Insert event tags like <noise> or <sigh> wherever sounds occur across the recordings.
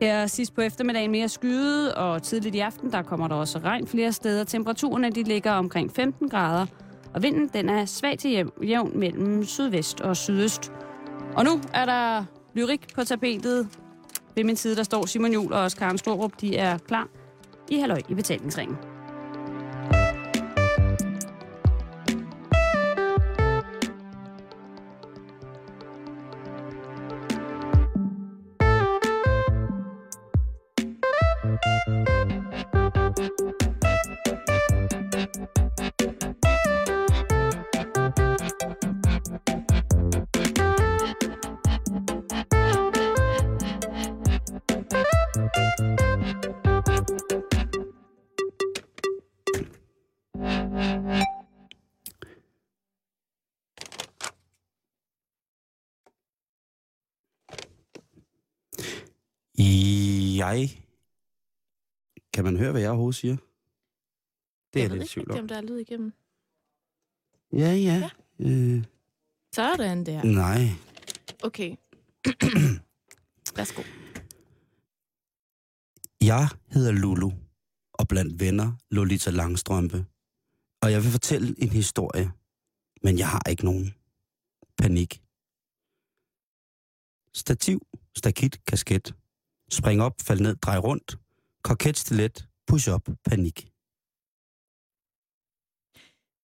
Her sidst på eftermiddagen mere skyde, og tidligt i aften, der kommer der også regn flere steder. Temperaturerne de ligger omkring 15 grader, og vinden den er svag til jævn mellem sydvest og sydøst. Og nu er der lyrik på tapetet. Ved min side, der står Simon Jul og Karen Storup. De er klar i halvøj i betalingsringen. Jeg... Kan man høre, hvad jeg overhovedet siger? Det er jeg lidt ikke, tvivl om. der er lyd igennem. Ja, ja. Øh, Sådan der. nej. Okay. <clears throat> Værsgo. Jeg hedder Lulu, og blandt venner Lolita Langstrømpe. Og jeg vil fortælle en historie, men jeg har ikke nogen. Panik. Stativ, stakit, kasket. Spring op, fald ned, drej rundt. Koket, stilet, push up, panik.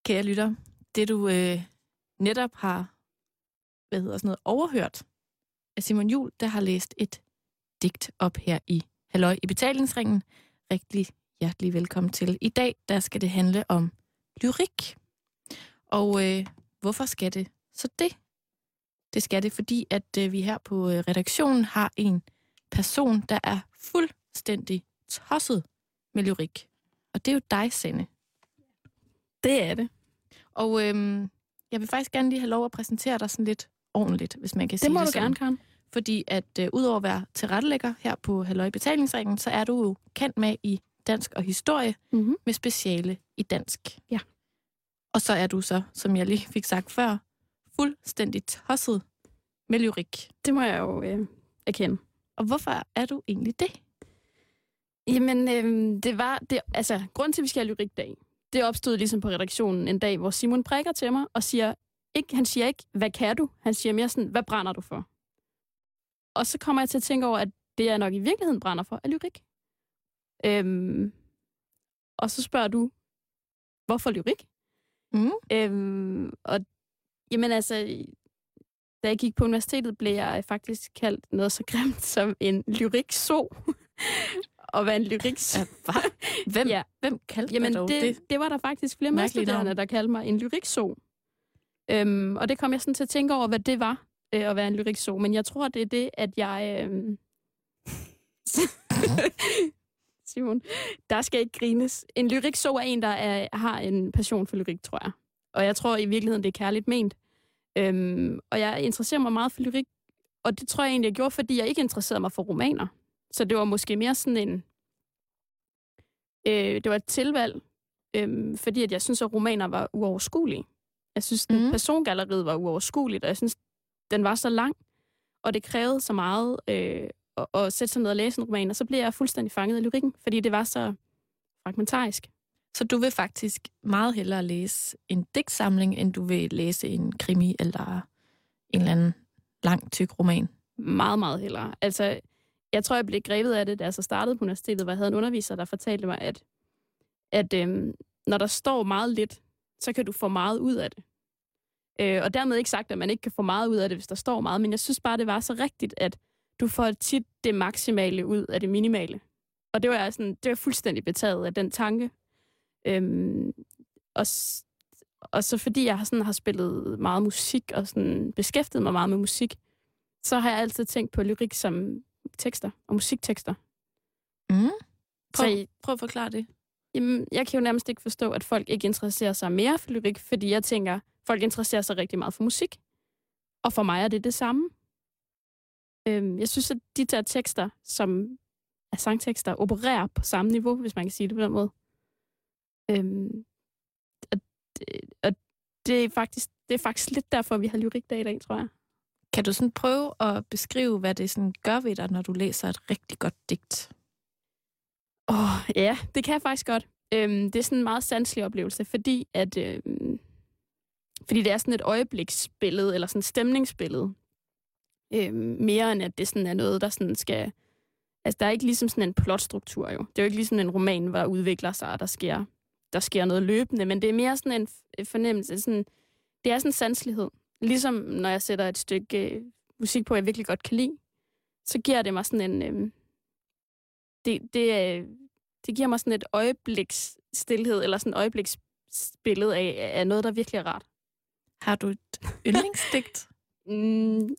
Kære lytter, det du øh, netop har hvad hedder sådan noget, overhørt af Simon Jul, der har læst et digt op her i Halløj i betalingsringen. Rigtig hjertelig velkommen til. I dag der skal det handle om lyrik. Og øh, hvorfor skal det så det? Det skal det, fordi at øh, vi her på øh, redaktionen har en person, der er fuldstændig tosset med lyrik. Og det er jo dig, Sende. Det er det. Og øhm, jeg vil faktisk gerne lige have lov at præsentere dig sådan lidt ordentligt, hvis man kan Det sige må det du sådan. gerne, Karen. Fordi at øh, udover at være tilrettelægger her på Halløj Betalingsringen, så er du jo kendt med i dansk og historie Mm-hmm. med speciale i dansk. Ja. Og så er du så, som jeg lige fik sagt før, fuldstændig tosset med lyrik. Det må jeg jo øh, erkende. Og hvorfor er du egentlig det? Jamen, øh, det var... Det, altså, grund til, at vi skal have lyrikdag, det opstod ligesom på redaktionen en dag, hvor Simon prikker til mig og siger... Ikke, han siger ikke, hvad kan du? Han siger mere sådan, hvad brænder du for? Og så kommer jeg til at tænke over, at det jeg nok i virkeligheden brænder for, er lyrik. Øhm, og så spørger du, hvorfor lyrik? Mm. Øhm, og jamen altså, da jeg gik på universitetet, blev jeg faktisk kaldt noget så grimt <laughs> som en lyrikso. <laughs> og hvad en lyrik Ja? Hvem, Ja. hvem kaldte Jamen, dog det, det? det? var der faktisk flere medstuderende, der kaldte mig en lyrikso. Øhm, og det kom jeg sådan til at tænke over, hvad det var, øh, at være en lyrikso. Men jeg tror, det er det, at jeg... Øhm... <laughs> Simon, der skal ikke grines. En lyrikso er en, der er, har en passion for lyrik, tror jeg. Og jeg tror i virkeligheden, det er kærligt ment. Øhm, og jeg interesserer mig meget for lyrik, og det tror jeg egentlig, jeg gjorde, fordi jeg ikke interesserede mig for romaner. Så det var måske mere sådan en... Øh, det var et tilvalg, øh, fordi at jeg synes, at romaner var uoverskuelige. Jeg synes, mm. persongalleriet var uoverskueligt, og jeg synes, den var så lang, og det krævede så meget øh, at, at sætte sig ned og læse en roman, og så blev jeg fuldstændig fanget af lyrikken, fordi det var så fragmentarisk. Så du vil faktisk meget hellere læse en digtsamling, end du vil læse en krimi eller en eller anden lang, tyk roman. Meget, meget hellere. Altså, jeg tror, jeg blev grebet af det, da jeg så startede på universitetet, hvor jeg havde en underviser, der fortalte mig, at, at øhm, når der står meget lidt, så kan du få meget ud af det. Øh, og dermed ikke sagt, at man ikke kan få meget ud af det, hvis der står meget, men jeg synes bare, det var så rigtigt, at du får tit det maksimale ud af det minimale. Og det var jeg, sådan, det var fuldstændig betaget af den tanke. Øhm, og, og så fordi jeg har, sådan, har spillet meget musik og sådan, beskæftiget mig meget med musik, så har jeg altid tænkt på lyrik som tekster og musiktekster. Mm. Så Prøv, prøv at forklare det. Jamen, jeg kan jo nærmest ikke forstå, at folk ikke interesserer sig mere for lyrik, fordi jeg tænker, folk interesserer sig rigtig meget for musik. Og for mig er det det samme. Øhm, jeg synes, at de der tekster, som er sangtekster, opererer på samme niveau, hvis man kan sige det på den måde. Øhm, og, det, og det, er faktisk, det er faktisk lidt derfor, vi har lyrikdag i dag, tror jeg. Kan du sådan prøve at beskrive, hvad det sådan gør ved dig, når du læser et rigtig godt digt? Åh, oh, ja, det kan jeg faktisk godt. Øhm, det er sådan en meget sanselig oplevelse, fordi at... Øhm, fordi det er sådan et øjebliksbillede, eller sådan et stemningsbillede. Øhm, mere end at det sådan er noget, der sådan skal... Altså, der er ikke ligesom sådan en plotstruktur jo. Det er jo ikke ligesom en roman, hvor der udvikler sig, og der sker, der sker noget løbende, men det er mere sådan en fornemmelse. Sådan, det er sådan en sanslighed. Ligesom når jeg sætter et stykke øh, musik på, jeg virkelig godt kan lide, så giver det mig sådan en... Øh, det, det, øh, det giver mig sådan et øjebliks stillhed, eller sådan et øjebliksbillede af, af noget, der virkelig er rart. Har du et yndlingsdigt? <laughs> Mm,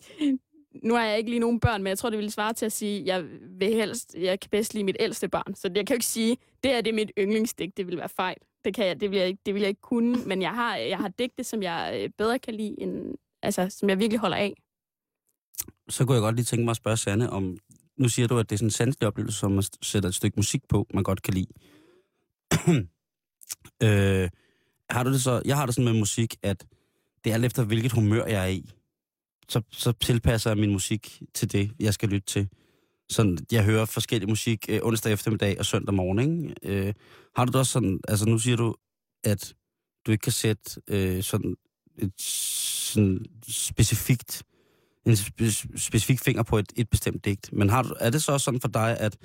nu har jeg ikke lige nogen børn, men jeg tror, det ville svare til at sige, at jeg vil helst, jeg kan bedst lide mit ældste barn. Så jeg kan jo ikke sige, det er det er mit yndlingsdigt, det vil være fejl. Det, kan jeg, det, vil jeg ikke, det vil jeg ikke kunne, men jeg har, jeg har digte, som jeg øh, bedre kan lide, end, altså, som jeg virkelig holder af. Så kunne jeg godt lige tænke mig at spørge Sanne om, nu siger du, at det er sådan en sanselig oplevelse, som at sætte et stykke musik på, man godt kan lide. <clears throat> øh, har du det så, jeg har det sådan med musik, at det er alt efter, hvilket humør jeg er i. Så, så tilpasser jeg min musik til det, jeg skal lytte til. Sådan, jeg hører forskellig musik øh, onsdag eftermiddag og søndag morgen. Ikke? Øh, har du da også sådan, altså nu siger du, at du ikke kan sætte øh, sådan et sådan specifikt, en spe- specifik finger på et, et bestemt digt. Men har du, er det så også sådan for dig, at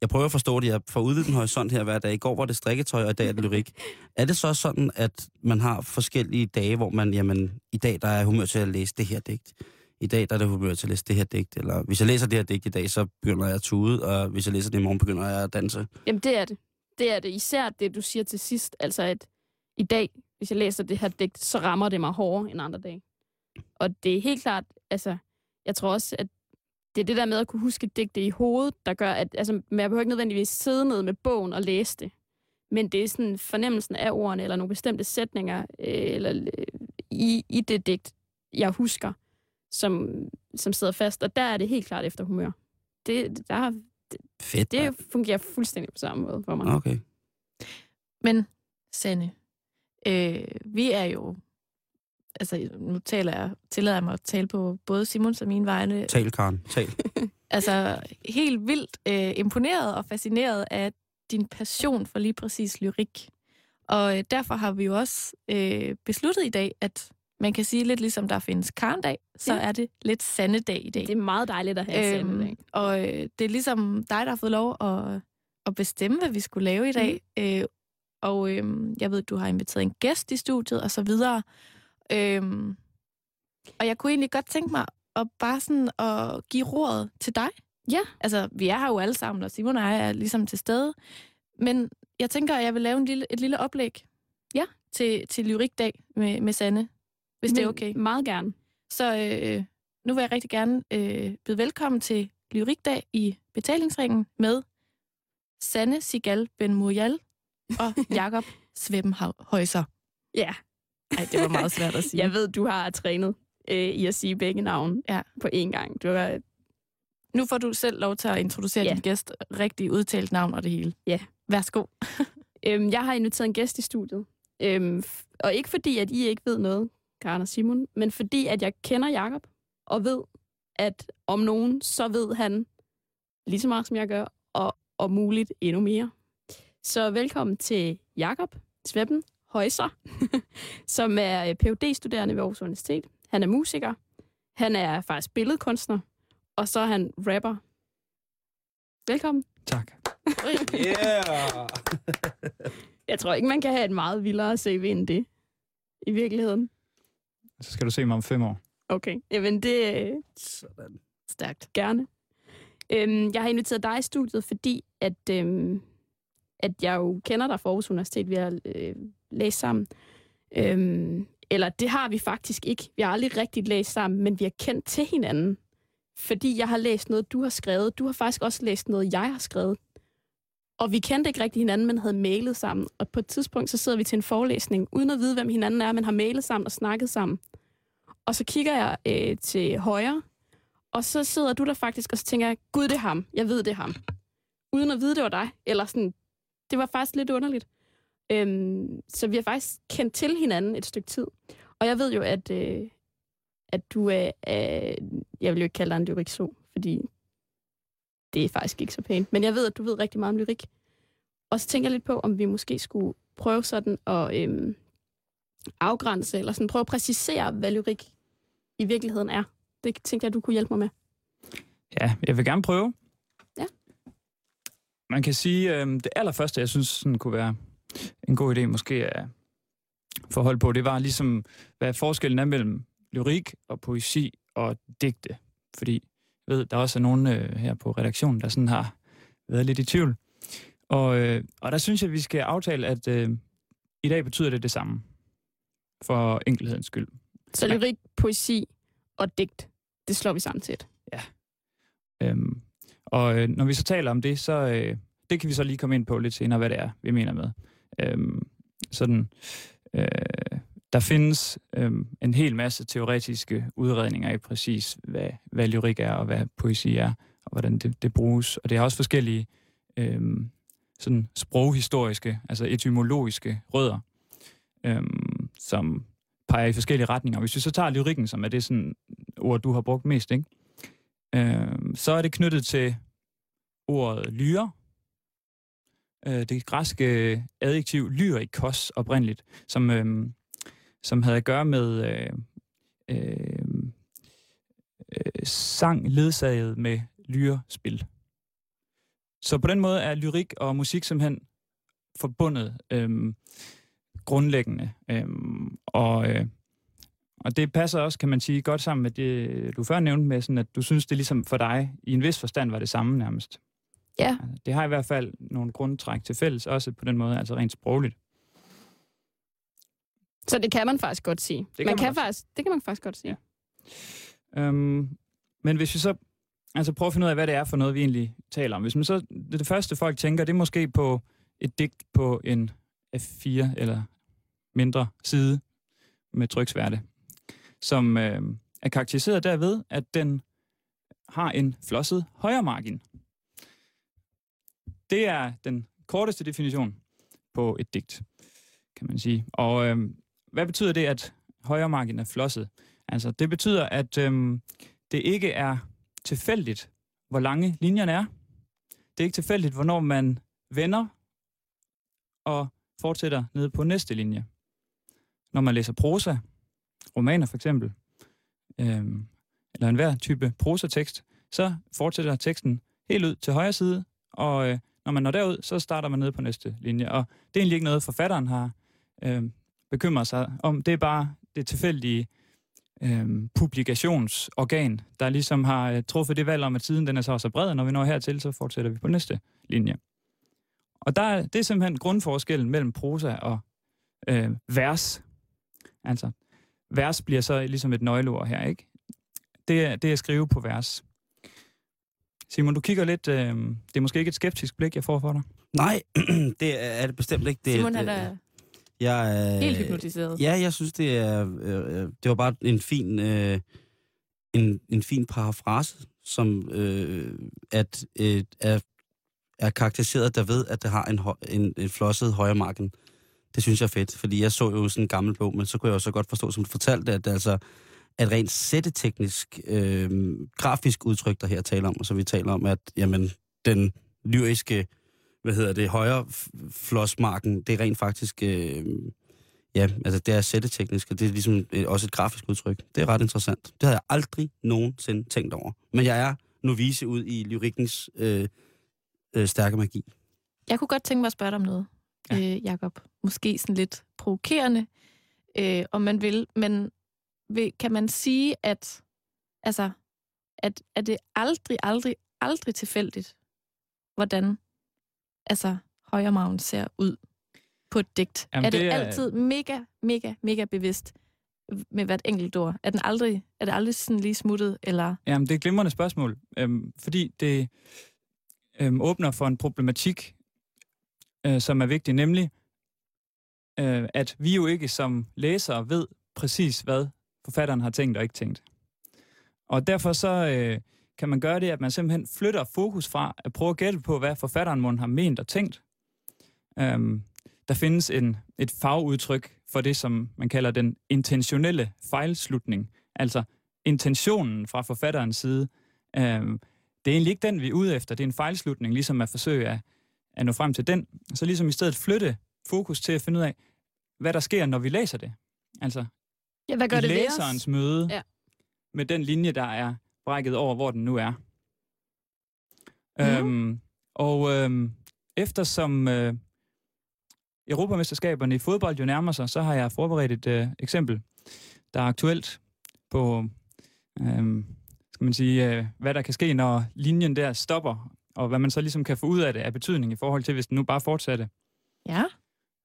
jeg prøver at forstå det, jeg får udvidet en horisont her hver dag. I går var det strikketøj, og i dag er det lyrik. Er det så sådan, at man har forskellige dage, hvor man, jamen, i dag der er humør til at læse det her digt. I dag der er det humør til at læse det her digt. Eller hvis jeg læser det her digt i dag, så begynder jeg at tude, og hvis jeg læser det i morgen, begynder jeg at danse. Jamen, det er det. Det er det. Især det, du siger til sidst. Altså, at i dag, hvis jeg læser det her digt, så rammer det mig hårdere end andre dage. Og det er helt klart, altså, jeg tror også, at det er det der med at kunne huske digte i hovedet, der gør, at altså, men jeg behøver ikke nødvendigvis sidde ned med bogen og læse det. Men det er sådan fornemmelsen af ordene, eller nogle bestemte sætninger, øh, eller øh, i, i det digt, jeg husker, som, som sidder fast. Og der er det helt klart efter humør. Det, der, Fedt. det fungerer fuldstændig på samme måde for mig. Okay. Men, Sanne, øh, vi er jo... Altså, nu taler jeg, tillader jeg mig at tale på både Simons og min vegne. Tal, Karen. Tal. <laughs> Altså, helt vildt øh, imponeret og fascineret af din passion for lige præcis lyrik. Og øh, derfor har vi jo også øh, besluttet i dag, at man kan sige lidt ligesom der findes karndag, så Ja. er det lidt sandedag i dag. Det er meget dejligt at have øhm, Øhm, og øh, det er ligesom dig, der har fået lov at, at bestemme, hvad vi skulle lave i dag. Mm. Øh, og øh, jeg ved, du har inviteret en gæst i studiet, og så videre. Øhm, og jeg kunne egentlig godt tænke mig at bare sådan at give rådet til dig. Ja. Altså, vi er her jo alle sammen, og Simon og jeg er ligesom til stede. Men jeg tænker, at jeg vil lave en lille, et lille oplæg Ja. til, til Lyrikdag med, med Sanne, hvis det er okay. Meget gerne. Så øh, nu vil jeg rigtig gerne øh, byde velkommen til Lyrikdag i betalingsringen med Sanne Sigal Ben Murial og <laughs> Jakob Svebenhøjser. Ja. Ej, det var meget svært at <laughs> sige. Jeg ved, du har trænet øh, i at sige begge navne Ja. på én gang. Du har, Nu får du selv lov til at introducere Ja. din gæst rigtig udtalt navn og det hele. Ja. Værsgo. <laughs> øhm, jeg har inviteret en gæst i studiet. Øhm, og ikke fordi, at I ikke ved noget, Karen og Simon, men fordi, at jeg kender Jakob og ved, at om nogen, så ved han lige så meget, som jeg gør, og om muligt endnu mere. Så velkommen til Jakob Svebben Højser, <laughs> som er øh, phd studerende ved Aarhus Universitet. Han er musiker. Han er faktisk billedkunstner. Og så er han rapper. Velkommen. Tak. Yeah! <laughs> Jeg tror ikke, man kan have et meget vildere CV end det. I virkeligheden. Så skal du se mig om fem år. Okay. Jamen, det øh, Sådan. Stærkt. gerne. Øhm, jeg har inviteret dig i studiet, fordi at, øhm, at jeg jo kender dig fra Aarhus Universitet. Vi har øh, læst sammen. Øhm, eller det har vi faktisk ikke. Vi har aldrig rigtig læst sammen, men vi har kendt til hinanden. Fordi jeg har læst noget, du har skrevet. Du har faktisk også læst noget, jeg har skrevet. Og vi kendte ikke rigtig hinanden, men havde mailet sammen. Og på et tidspunkt, så sidder vi til en forelæsning, uden at vide, hvem hinanden er, men har mailet sammen og snakket sammen. Og så kigger jeg øh, til højre, og så sidder du der faktisk, og så tænker jeg, gud, det er ham. Jeg ved, det er ham. Uden at vide, det var dig. Eller sådan, det var faktisk lidt underligt. Øhm, så vi har faktisk kendt til hinanden et stykke tid. Og jeg ved jo, at, øh, at du er, er jeg vil jo ikke kalde dig en lyrikso, fordi det er faktisk ikke så pænt. Men jeg ved, at du ved rigtig meget om lyrik. Og så tænker jeg lidt på, om vi måske skulle prøve sådan at øhm, afgrænse, eller sådan prøve at præcisere, hvad lyrik i virkeligheden er. Det tænkte jeg, du kunne hjælpe mig med. Ja, jeg vil gerne prøve. Ja. Man kan sige, øh, det allerførste, jeg synes sådan kunne være en god idé, måske at forhold på, det var ligesom, hvad forskellen er mellem lyrik og poesi og digte. Fordi jeg ved, der også er nogen øh, her på redaktionen, der sådan har været lidt i tvivl. Og, øh, og der synes jeg, at vi skal aftale, at øh, i dag betyder det det samme. For enkelhedens skyld. Så lyrik, poesi og digt, det slår vi sammen til et. Øhm, og øh, når vi så taler om det, så øh, det kan vi så lige komme ind på lidt senere, hvad det er, vi mener med. Øh, sådan, øh, der findes øh, en hel masse teoretiske udredninger i præcis, hvad, hvad lyrik er og hvad poesi er, og hvordan det, det bruges. Og det har også forskellige øh, sådan sproghistoriske, altså etymologiske rødder, øh, som peger i forskellige retninger. Hvis vi så tager lyrikken, som er det sådan ord, du har brugt mest, ikke? Øh, så er det knyttet til ordet lyre, øh, det græske adjektiv lyrikos oprindeligt, som, øh, som havde at gøre med øh, øh, øh, sang ledsaget med lyrespil. Så på den måde er lyrik og musik simpelthen forbundet øh, grundlæggende. Øh, og, øh, og det passer også, kan man sige, godt sammen med det, du før nævnte med, sådan at du synes, det ligesom for dig i en vis forstand var det samme nærmest. Ja. Altså, Det har i hvert fald nogle grundtræk til fælles, også på den måde, altså rent sprogligt. Så det kan man faktisk godt sige. kan man man kan også. faktisk, det kan man faktisk godt sige. Ja. Øhm, men hvis vi så altså prøver at finde ud af, hvad det er for noget, vi egentlig taler om. Hvis man så, det, det første folk tænker, det er måske på et digt på en F4 eller mindre side med tryksværte, som øh, er karakteriseret derved, at den har en flosset højre margin. Det er den korteste definition på et digt, kan man sige. Og øh, hvad betyder det, at højre margin er flosset? Altså, det betyder, at øh, det ikke er tilfældigt, hvor lange linjerne er. Det er ikke tilfældigt, hvornår man vender og fortsætter ned på næste linje. Når man læser prosa, romaner for eksempel, øhm, eller enhver type prosatekst, så fortsætter teksten helt ud til højre side, og øh, når man når derud, så starter man ned på næste linje. Og det er egentlig ikke noget, forfatteren har øh, bekymret sig om. Det er bare det tilfældige øh, publikationsorgan, der ligesom har øh, truffet det valg om, at tiden den er så så bred, og når vi når hertil, så fortsætter vi på næste linje. Og der, er- det er simpelthen grundforskellen mellem prosa og øh, vers. Altså, vers bliver så ligesom et nøgleord her, ikke? Det er, det er at skrive på vers. Simon, du kigger lidt, øh, det er måske ikke et skeptisk blik, jeg får for dig. Nej, <clears throat> det er det bestemt ikke. Det, Simon, det, han er jeg, er, helt hypnotiseret. Ja, jeg synes, det er, øh, øh, det var bare en fin, øh, en, en fin parafrase, som øh, at, øh, er, er karakteriseret derved, at det har en, en, en flosset højre marken. Det synes jeg er fedt, fordi jeg så jo sådan en gammel bog, men så kunne jeg jo så godt forstå, som du fortalte, at det altså at rent sætteteknisk, øh, grafisk udtryk, der her taler om, og så vi taler om, at jamen, den lyriske, hvad hedder det, højre flosmarken, det er rent faktisk, øh, ja, altså det er sætteteknisk, og det er ligesom et, også et grafisk udtryk. Det er ret interessant. Det havde jeg aldrig nogensinde tænkt over. Men jeg er novice ud i lyrikkens øh, øh, stærke magi. Jeg kunne godt tænke mig at spørge dig om noget, Ja. øh, Jacob. Måske sådan lidt provokerende, øh, om man vil. Men vil, kan man sige, at, altså, at, at det aldrig, aldrig, aldrig tilfældigt, hvordan altså, højre ser ud på et digt? Jamen, er det, det det er- altid mega, mega, mega bevidst med hvert enkelt ord? Er, den aldrig, er det aldrig sådan lige smuttet, eller... Jamen, det er et glimrende spørgsmål, øhm, fordi det øhm, åbner for en problematik, øh, som er vigtig, nemlig, øh, at vi jo ikke som læsere ved præcis, hvad forfatteren har tænkt og ikke tænkt. Og derfor så øh, kan man gøre det, at man simpelthen flytter fokus fra at prøve at gætte på, hvad forfatteren må har ment og tænkt. Øhm, der findes en, et fagudtryk for det, som man kalder den intentionelle fejlslutning. Altså, intentionen fra forfatterens side. Øhm, det er egentlig ikke den, vi er ude efter. Det er en fejlslutning, ligesom at forsøge at, at nå frem til den. Så ligesom i stedet flytte fokus til at finde ud af, hvad der sker, når vi læser det. Altså, Ja, hvad gør det ved os? læserens møde Ja. med den linje, der er brækket over, hvor den nu er. Mhm. Øhm, og øhm, eftersom øh, Europamesterskaberne i fodbold jo nærmer sig, så har jeg forberedt et øh, eksempel, der er aktuelt på, øhm, skal man sige, øh, hvad der kan ske, når linjen der stopper, og hvad man så ligesom kan få ud af det af betydning i forhold til, hvis den nu bare fortsatte. Ja.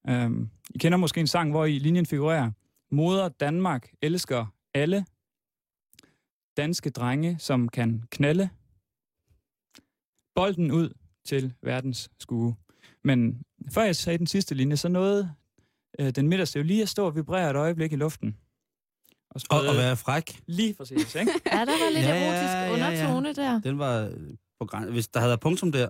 Øhm, I kender måske en sang, hvor i linjen figurerer, Moder Danmark elsker alle danske drenge, som kan knalde. Bolden ud til verdens skue. Men før jeg sagde den sidste linje, så nåede øh, den midterste jo lige at stå og vibrere et øjeblik i luften. Og, Og, sprede- og være fræk. Lige præcis, ikke? Ja, der var lidt Ja, ja, erotisk ja, ja. undertone der. Den var på græn... Hvis der havde været punktum der,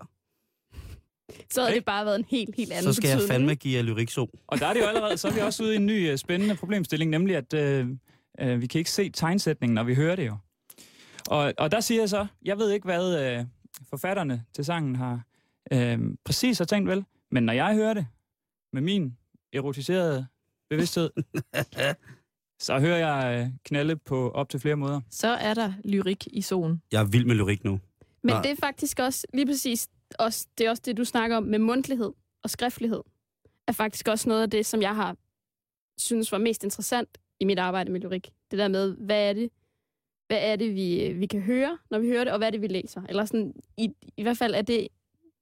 Så havde det bare været en helt, helt anden så skal jeg betydning. fandme give jer lyrikso. Og der er det jo allerede, så er vi også ude i en ny øh, spændende problemstilling, nemlig at øh, øh, vi kan ikke se tegnsætningen, når vi hører det jo. Og, og der siger jeg så, jeg ved ikke, hvad øh, forfatterne til sangen har øh, præcis har tænkt vel, men når jeg hører det med min erotiserede bevidsthed, <laughs> så hører jeg øh, knalde på op til flere måder. Så er der lyrik i zonen. Jeg er vild med lyrik nu. Men Nej. det er faktisk også lige præcis også, det er også det, du snakker om med mundtlighed og skriftlighed. Er faktisk også noget af det, som jeg har synes var mest interessant i mit arbejde med lyrik. Det der med, hvad er det, hvad er det vi, vi kan høre, når vi hører det, og hvad er det, vi læser. Eller sådan, i, i hvert fald er det,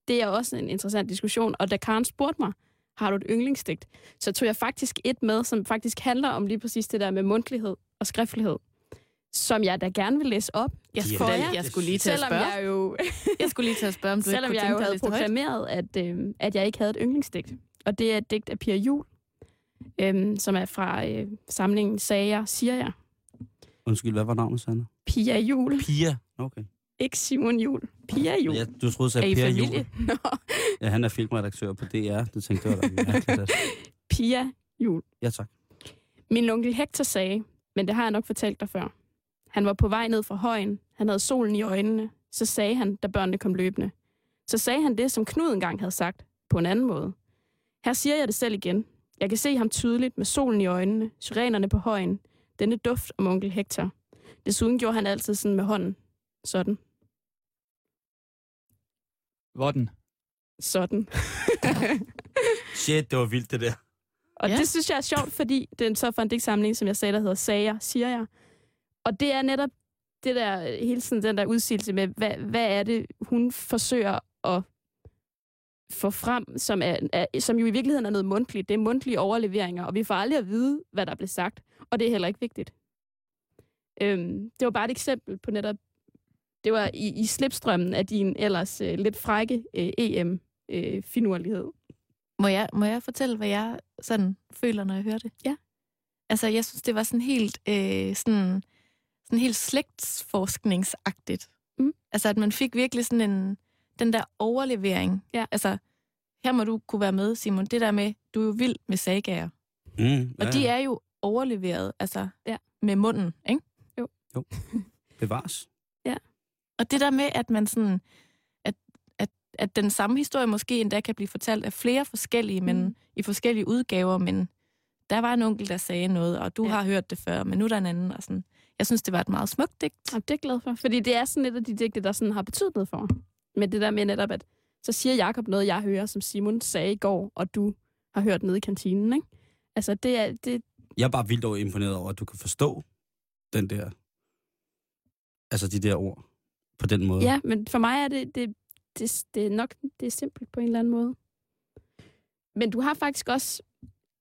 det er også en interessant diskussion. Og da Karen spurgte mig, har du et yndlingsdigt, så tog jeg faktisk et med, som faktisk handler om lige præcis det der med mundtlighed og skriftlighed, som jeg da gerne vil læse op. Jeg Ja, skulle, det- jeg, jeg skulle lige til at Selvom spørge. jeg jo <laughs> Jeg skulle lige til at spørge, om du ikke kunne jeg jo havde proklameret, at, øh, at jeg ikke havde et yndlingsdigt. Og det er et digt af Pia Jul, øh, som er fra øh, samlingen Sager, siger jeg. Undskyld, hvad var navnet, Sanne? Pia Jul, Pia. Okay. ikke Simon Jul. Pia Jul. Ja, du troede, at familie? Jul. <laughs> Nå, Ja, han er filmredaktør på DR. Det tænkte jeg, var da <laughs> Pia Jul. Ja, tak. Min onkel Hector sagde, men det har jeg nok fortalt dig før. Han var på vej ned fra højen. Han havde solen i øjnene. Så sagde han, da børnene kom løbende. Så sagde han det, som Knud engang havde sagt, på en anden måde. Her siger jeg det selv igen. Jeg kan se ham tydeligt med solen i øjnene, syrenerne på højen, denne duft om onkel Hector. Desuden gjorde han altid sådan med hånden. Sådan. Hvordan? Sådan. <laughs> Shit, det var vildt, det der. Og Ja. ja. det synes jeg er sjovt, fordi det er så for en digtsamling, som jeg sagde, der hedder Sager, siger jeg. Og det er netop det der, hele tiden den der udsigelse med, hvad, hvad er det, hun forsøger at få frem, som, er, er, som jo i virkeligheden er noget mundtligt. Det er mundtlige overleveringer, og vi får aldrig at vide, hvad der blev sagt. Og det er heller ikke vigtigt. Øhm, det var bare et eksempel på netop, det var i, i slipstrømmen af din ellers øh, lidt frække øh, EM-finurlighed. Må jeg, må jeg fortælle, hvad jeg sådan føler, når jeg hører det? Ja. Altså, jeg synes, det var sådan helt, øh, sådan, sådan helt slægtsforskningsagtigt. Mm. Altså, at man fik virkelig sådan en, den der overlevering. Ja. Altså, her må du kunne være med, Simon. Det der med, du er jo vild med sagager. Mm, Og de er jo overleveret, altså, Ja. med munden, ikke? Bevares. Og det der med, at man sådan, at, at, at den samme historie måske endda kan blive fortalt af flere forskellige, men Mm. i forskellige udgaver, men der var en onkel, der sagde noget, og du Ja. ja. har hørt det før, men nu er der en anden. Og sådan. Jeg synes, det var et meget smukt digt. Og det er jeg glad for, fordi det er sådan et af de digte, der sådan har betydet noget for mig. Men det der med netop, at så siger Jakob noget, jeg hører, som Simon sagde i går, og du har hørt nede i kantinen, ikke? Altså, det er, det, Jeg er bare vildt over imponeret over, at du kan forstå den der... Altså de der ord på den måde. ja, men for mig er det, det, det, det er nok det er simpelt på en eller anden måde. Men du har faktisk også,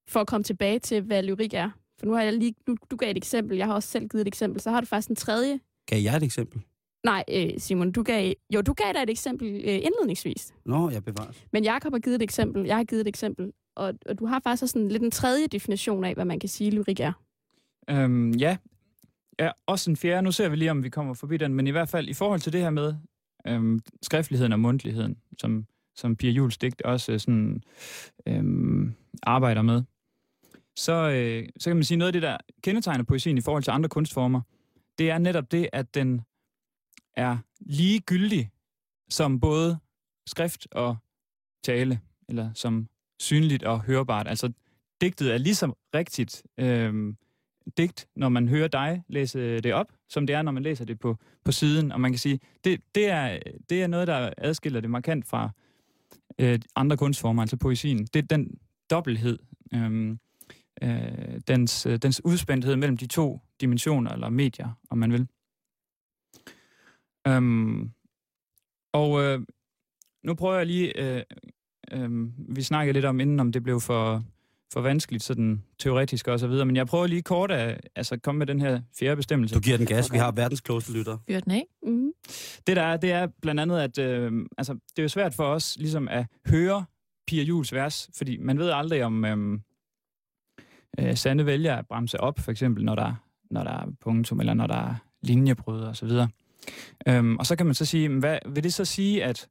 for at komme tilbage til, hvad lyrik er, for nu har jeg lige, nu, du gav et eksempel, jeg har også selv givet et eksempel, så har du faktisk en tredje. Gav jeg et eksempel? Nej, øh, Simon, du gav, jo, du gav dig et eksempel øh, indledningsvis. Nå, jeg bevares. Men Jakob har givet et eksempel, jeg har givet et eksempel, og, og du har faktisk også sådan lidt en tredje definition af, hvad man kan sige, lyrik er. Øhm, ja. ja, også en fjerde. Nu ser vi lige, om vi kommer forbi den, men i hvert fald i forhold til det her med øhm, skriftligheden og mundtligheden, som, som Pia Jules digt også sådan, øhm, arbejder med, så, øh, så kan man sige, noget af det, der kendetegner poesien i forhold til andre kunstformer, det er netop det, at den er lige gyldig som både skrift og tale, eller som synligt og hørbart. Altså, digtet er ligesom rigtigt øh, digt, når man hører dig læse det op, som det er, når man læser det på, på siden. Og man kan sige, det, det, er, det er noget, der adskiller det markant fra øh, andre kunstformer, altså poesien. Det er den dobbelthed, øh, øh, dens, øh, dens udspændthed mellem de to dimensioner, eller medier, om man vil. Um, og øh, nu prøver jeg lige, øh, øh, vi snakkede lidt om inden, om det blev for, for vanskeligt, sådan teoretisk og så videre, men jeg prøver lige kort at altså, komme med den her fjerde bestemmelse. Du giver den gas, vi har verdens klogeste lytter. Fyr den af. Mm. Det der er, det er blandt andet, at øh, altså, det er jo svært for os ligesom at høre Pia Jules vers, fordi man ved aldrig om øh, øh, Sande vælger at bremse op, for eksempel, når der, når der er punktum, eller når der er linjebrud og så videre. Øhm, og så kan man så sige, hvad vil det så sige, at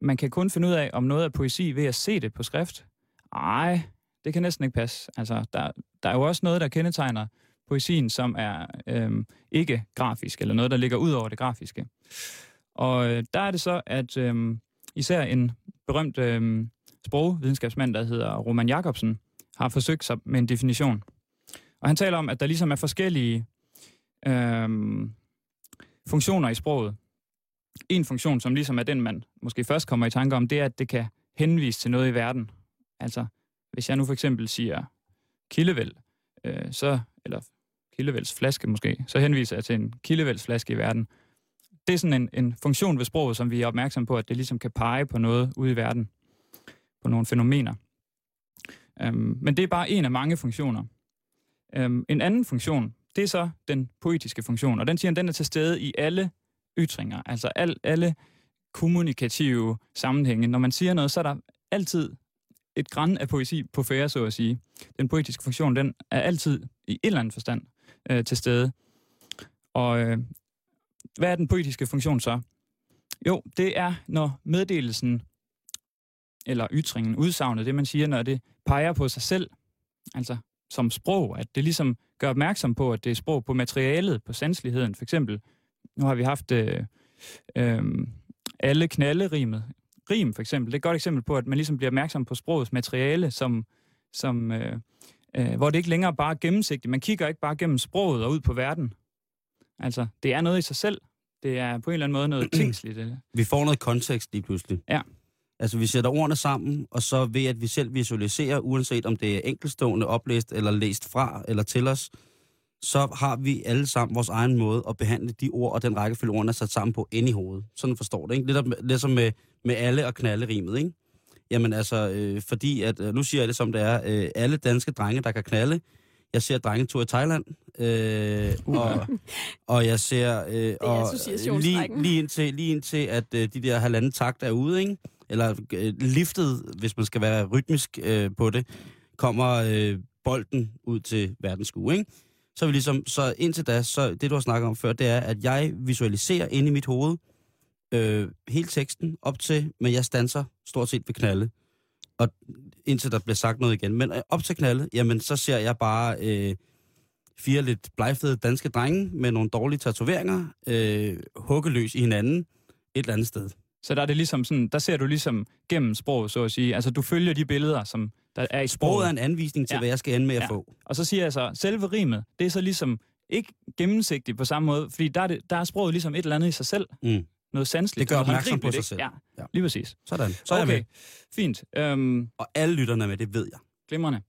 man kan kun finde ud af, om noget er poesi ved at se det på skrift? Nej, det kan næsten ikke passe. Altså, der, der er jo også noget, der kendetegner poesien, som er øhm, ikke grafisk, eller noget, der ligger ud over det grafiske. Og øh, der er det så, at øhm, især en berømt øhm, sprogvidenskabsmand, der hedder Roman Jacobsen, har forsøgt sig med en definition. Og han taler om, at der ligesom er forskellige øh, funktioner i sproget. En funktion, som ligesom er den, man måske først kommer i tanke om, det er, at det kan henvise til noget i verden. Altså, hvis jeg nu for eksempel siger kildevæld, øh, så, eller kildevælds flaske måske, så henviser jeg til en kildevælds flaske i verden. Det er sådan en, en funktion ved sproget, som vi er opmærksom på, at det ligesom kan pege på noget ude i verden, på nogle fænomener. Øhm, men det er bare en af mange funktioner. Øhm, en anden funktion, det er så den poetiske funktion, og den siger, den er til stede i alle ytringer, altså al, alle kommunikative sammenhænge. Når man siger noget, så er der altid et græn af poesi på færre, så at sige. Den poetiske funktion, den er altid i en eller anden forstand øh, til stede. Og øh, hvad er den poetiske funktion så? Jo, det er, når meddelelsen eller ytringen, udsagnet, det man siger, når det peger på sig selv, altså som sprog, at det ligesom gør opmærksom på, at det er sprog på materialet, på sanseligheden. For eksempel, nu har vi haft øh, øh, alle knalderimet. Rim for eksempel, det er et godt eksempel på, at man ligesom bliver opmærksom på sprogets materiale, som, som, øh, øh, hvor det ikke længere bare er gennemsigtigt. Man kigger ikke bare gennem sproget og ud på verden. Altså, det er noget i sig selv. Det er på en eller anden måde noget <clears throat> tingsligt. Vi får noget kontekst lige pludselig. Ja. Altså, vi sætter ordene sammen, og så ved at vi selv visualiserer, uanset om det er enkeltstående, oplæst eller læst fra eller til os, så har vi alle sammen vores egen måde at behandle de ord og den rækkefølge, ordene er sat sammen på ind i hovedet. Sådan forstår det, ikke? Lidt, lidt ligesom med, med alle og knalde rimet, ikke? Jamen altså, øh, fordi at, øh, nu siger jeg det som det er, øh, alle danske drenge, der kan knalde, jeg ser drengetur i Thailand, øh, og, <laughs> og jeg ser... Øh, og lige, lige, indtil, lige indtil, at øh, de der halvanden takt er ude, ikke? Eller øh, liftet, hvis man skal være rytmisk øh, på det, kommer øh, bolden ud til verdenskue, ikke? Så vi ligesom, så indtil da, så det du har snakket om før, det er, at jeg visualiserer inde i mit hoved øh, hele teksten op til, men jeg stanser stort set ved knalde. Og indtil der bliver sagt noget igen. Men øh, op til knalde, jamen så ser jeg bare øh, fire lidt blegfede danske drenge med nogle dårlige tatoveringer, øh, hukkeløs i hinanden et eller andet sted. Så der er det ligesom sådan, der ser du ligesom gennem sproget, så at sige. Altså, du følger de billeder, som der er i sproget. Sproget er en anvisning til, ja. hvad jeg skal ende med at ja. få. Og så siger jeg så, selve rimet, det er så ligesom ikke gennemsigtigt på samme måde, fordi der er, det, der er sproget ligesom et eller andet i sig selv. Mm. Noget sandsligt. Det gør opmærksom på sig selv. Ja, ja, lige præcis. Sådan, så er okay. jeg med. Fint. Um, og alle lytterne med, det ved jeg. Glimrende.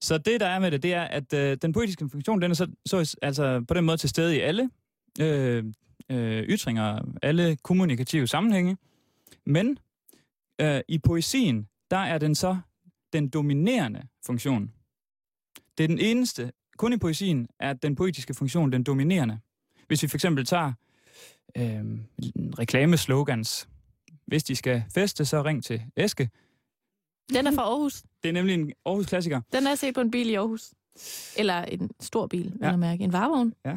Så det, der er med det, det er, at øh, den poetiske funktion, den er så, så altså, på den måde til stede i alle øh, øh, ytringer, alle kommunikative sammenhænge. Men øh, i poesien, der er den så den dominerende funktion. Det er den eneste, kun i poesien er den poetiske funktion den dominerende. Hvis vi for eksempel tager øh, reklameslogans, hvis de skal feste, så ring til Eske. Den er fra Aarhus. Det er nemlig en Aarhus-klassiker. Den er set på en bil i Aarhus. Eller en stor bil, vil ja. jeg mærke. En varevogn. Ja.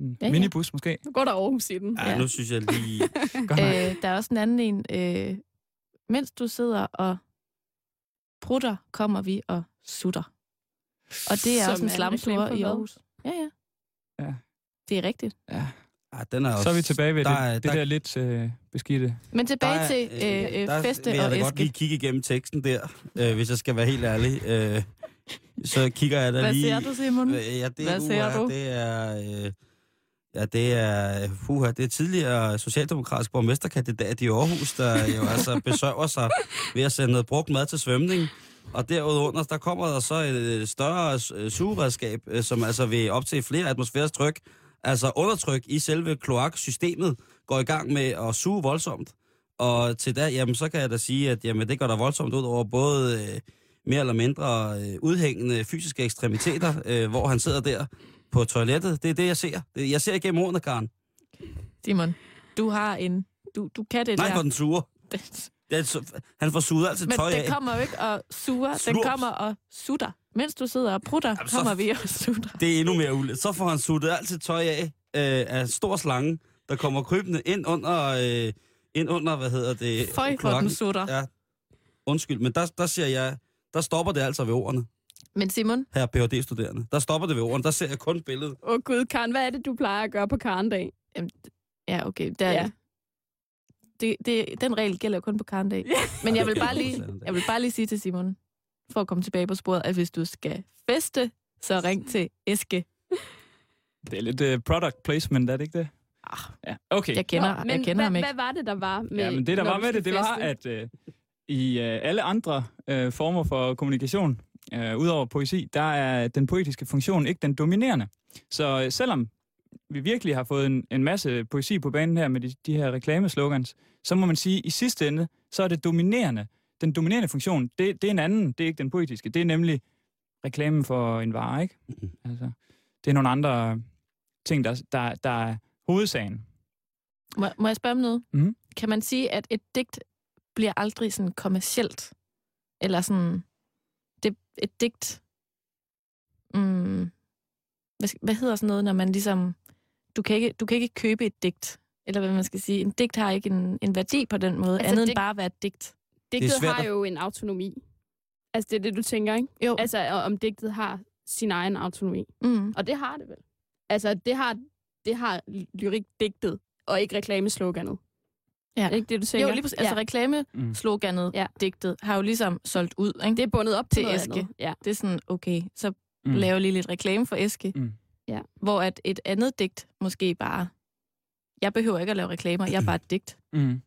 En ja, minibus måske. Nu går der Aarhus i den. Ja, ja. nu synes jeg lige... <laughs> øh, der er også en anden en. Øh, mens du sidder og prutter, kommer vi og sutter. Og det er Som også en slamtur i Aarhus. Ja, ja. Ja. Det er rigtigt. Ja. Ja, den er også, Så er vi tilbage ved der det, er- det der- der lidt øh, beskidte. Men tilbage der, til øh, øh, der feste vil jeg og da godt æske. lige kigge igennem teksten der, øh, hvis jeg skal være helt ærlig. Øh, så kigger jeg da Hvad lige... ser du, Simon? Øh, Ja, det, Hvad ser uha, du? Det er... Øh, ja, det er... Puha, det er tidligere socialdemokratisk borgmesterkandidat i Aarhus, der jo altså <laughs> besøger sig ved at sende noget brugt mad til svømning. Og derudover, der kommer der så et større øh, sugeredskab, øh, som altså vil op til flere atmosfæres tryk, altså undertryk i selve kloaksystemet, går i gang med at suge voldsomt. Og til da, jamen, så kan jeg da sige, at jamen, det går der voldsomt ud over både øh, mere eller mindre øh, udhængende fysiske ekstremiteter, øh, hvor han sidder der på toilettet. Det er det, jeg ser. Det- Jeg ser igennem ordene, Karen. Simon, du har en... Du, du kan det Nej, der. hvor den suger. Det- Det er, så- han får suget altid Men tøj af. den kommer jo ikke og suger, den kommer og sutter. Mens du sidder og prutter, Jamen, så- kommer vi og sutter. Det er endnu mere ulet. Så får han suttet altid tøj af øh, af en stor slange, der kommer krybende ind under, øh, ind under hvad hedder det? Føj, hvor den sutter. Ja. Undskyld, men der, der siger jeg, der stopper det altså ved ordene, Men Simon, her Ph.D.-studerende. Der stopper det ved ordene, der ser jeg kun billedet. Åh oh, gud, Karen, hvad er det, du plejer at gøre på Karendag? ja okay, der, Ja. ja. det, det, den regel gælder kun på karndag. Men jeg vil, <laughs> bare lige, jeg vil bare lige sige til Simon, for at komme tilbage på sporet, at hvis du skal feste, så ring til Eske. Det er lidt uh, product placement, er det ikke det? Ah, Ja, okay. jeg kender, men jeg kender hvad, ham ikke. hvad var det, der var med Ja, men det, der var med det, det var, at øh, i øh, alle andre øh, former for kommunikation, øh, udover poesi, der er den poetiske funktion ikke den dominerende. Så øh, selvom vi virkelig har fået en, en masse poesi på banen her med de, de her reklameslogans, så må man sige, at i sidste ende, så er det dominerende. Den dominerende funktion, det, det er en anden, det er ikke den poetiske. Det er nemlig reklamen for en vare, ikke? Mhm. Altså, det er nogle andre ting, der, der, der er hovedsagen. Må, må jeg spørge om noget? Mhm. Kan man sige, at et digt bliver aldrig sådan kommercielt? Eller sådan... Et digt... Mm, hvad, hvad hedder sådan noget, når man ligesom... Du kan, ikke, du kan ikke købe et digt. Eller hvad man skal sige. En digt har ikke en, en værdi på den måde, Altså, andet digt- end bare at være et digt. Digtet svært har at- jo en autonomi. Altså, det er det, du tænker, ikke? Jo. Altså, om digtet har sin egen autonomi. Mm. Og det har det vel. Altså, det har, det har lyrik digtet, og ikke reklamesloganet. Ja. Ikke det, du tænker? Jo, lige præcis. Altså ja. reklamesloganet, Ja. ja. digtet, har jo ligesom solgt ud. Ikke? Det er bundet op til, Eske. andet. Ja. det er sådan, okay, så Mm. laver lige lidt reklame for Eske. Mm. Ja. Hvor at et andet digt måske bare... Jeg behøver ikke at lave reklamer, jeg er bare et digt. Mm.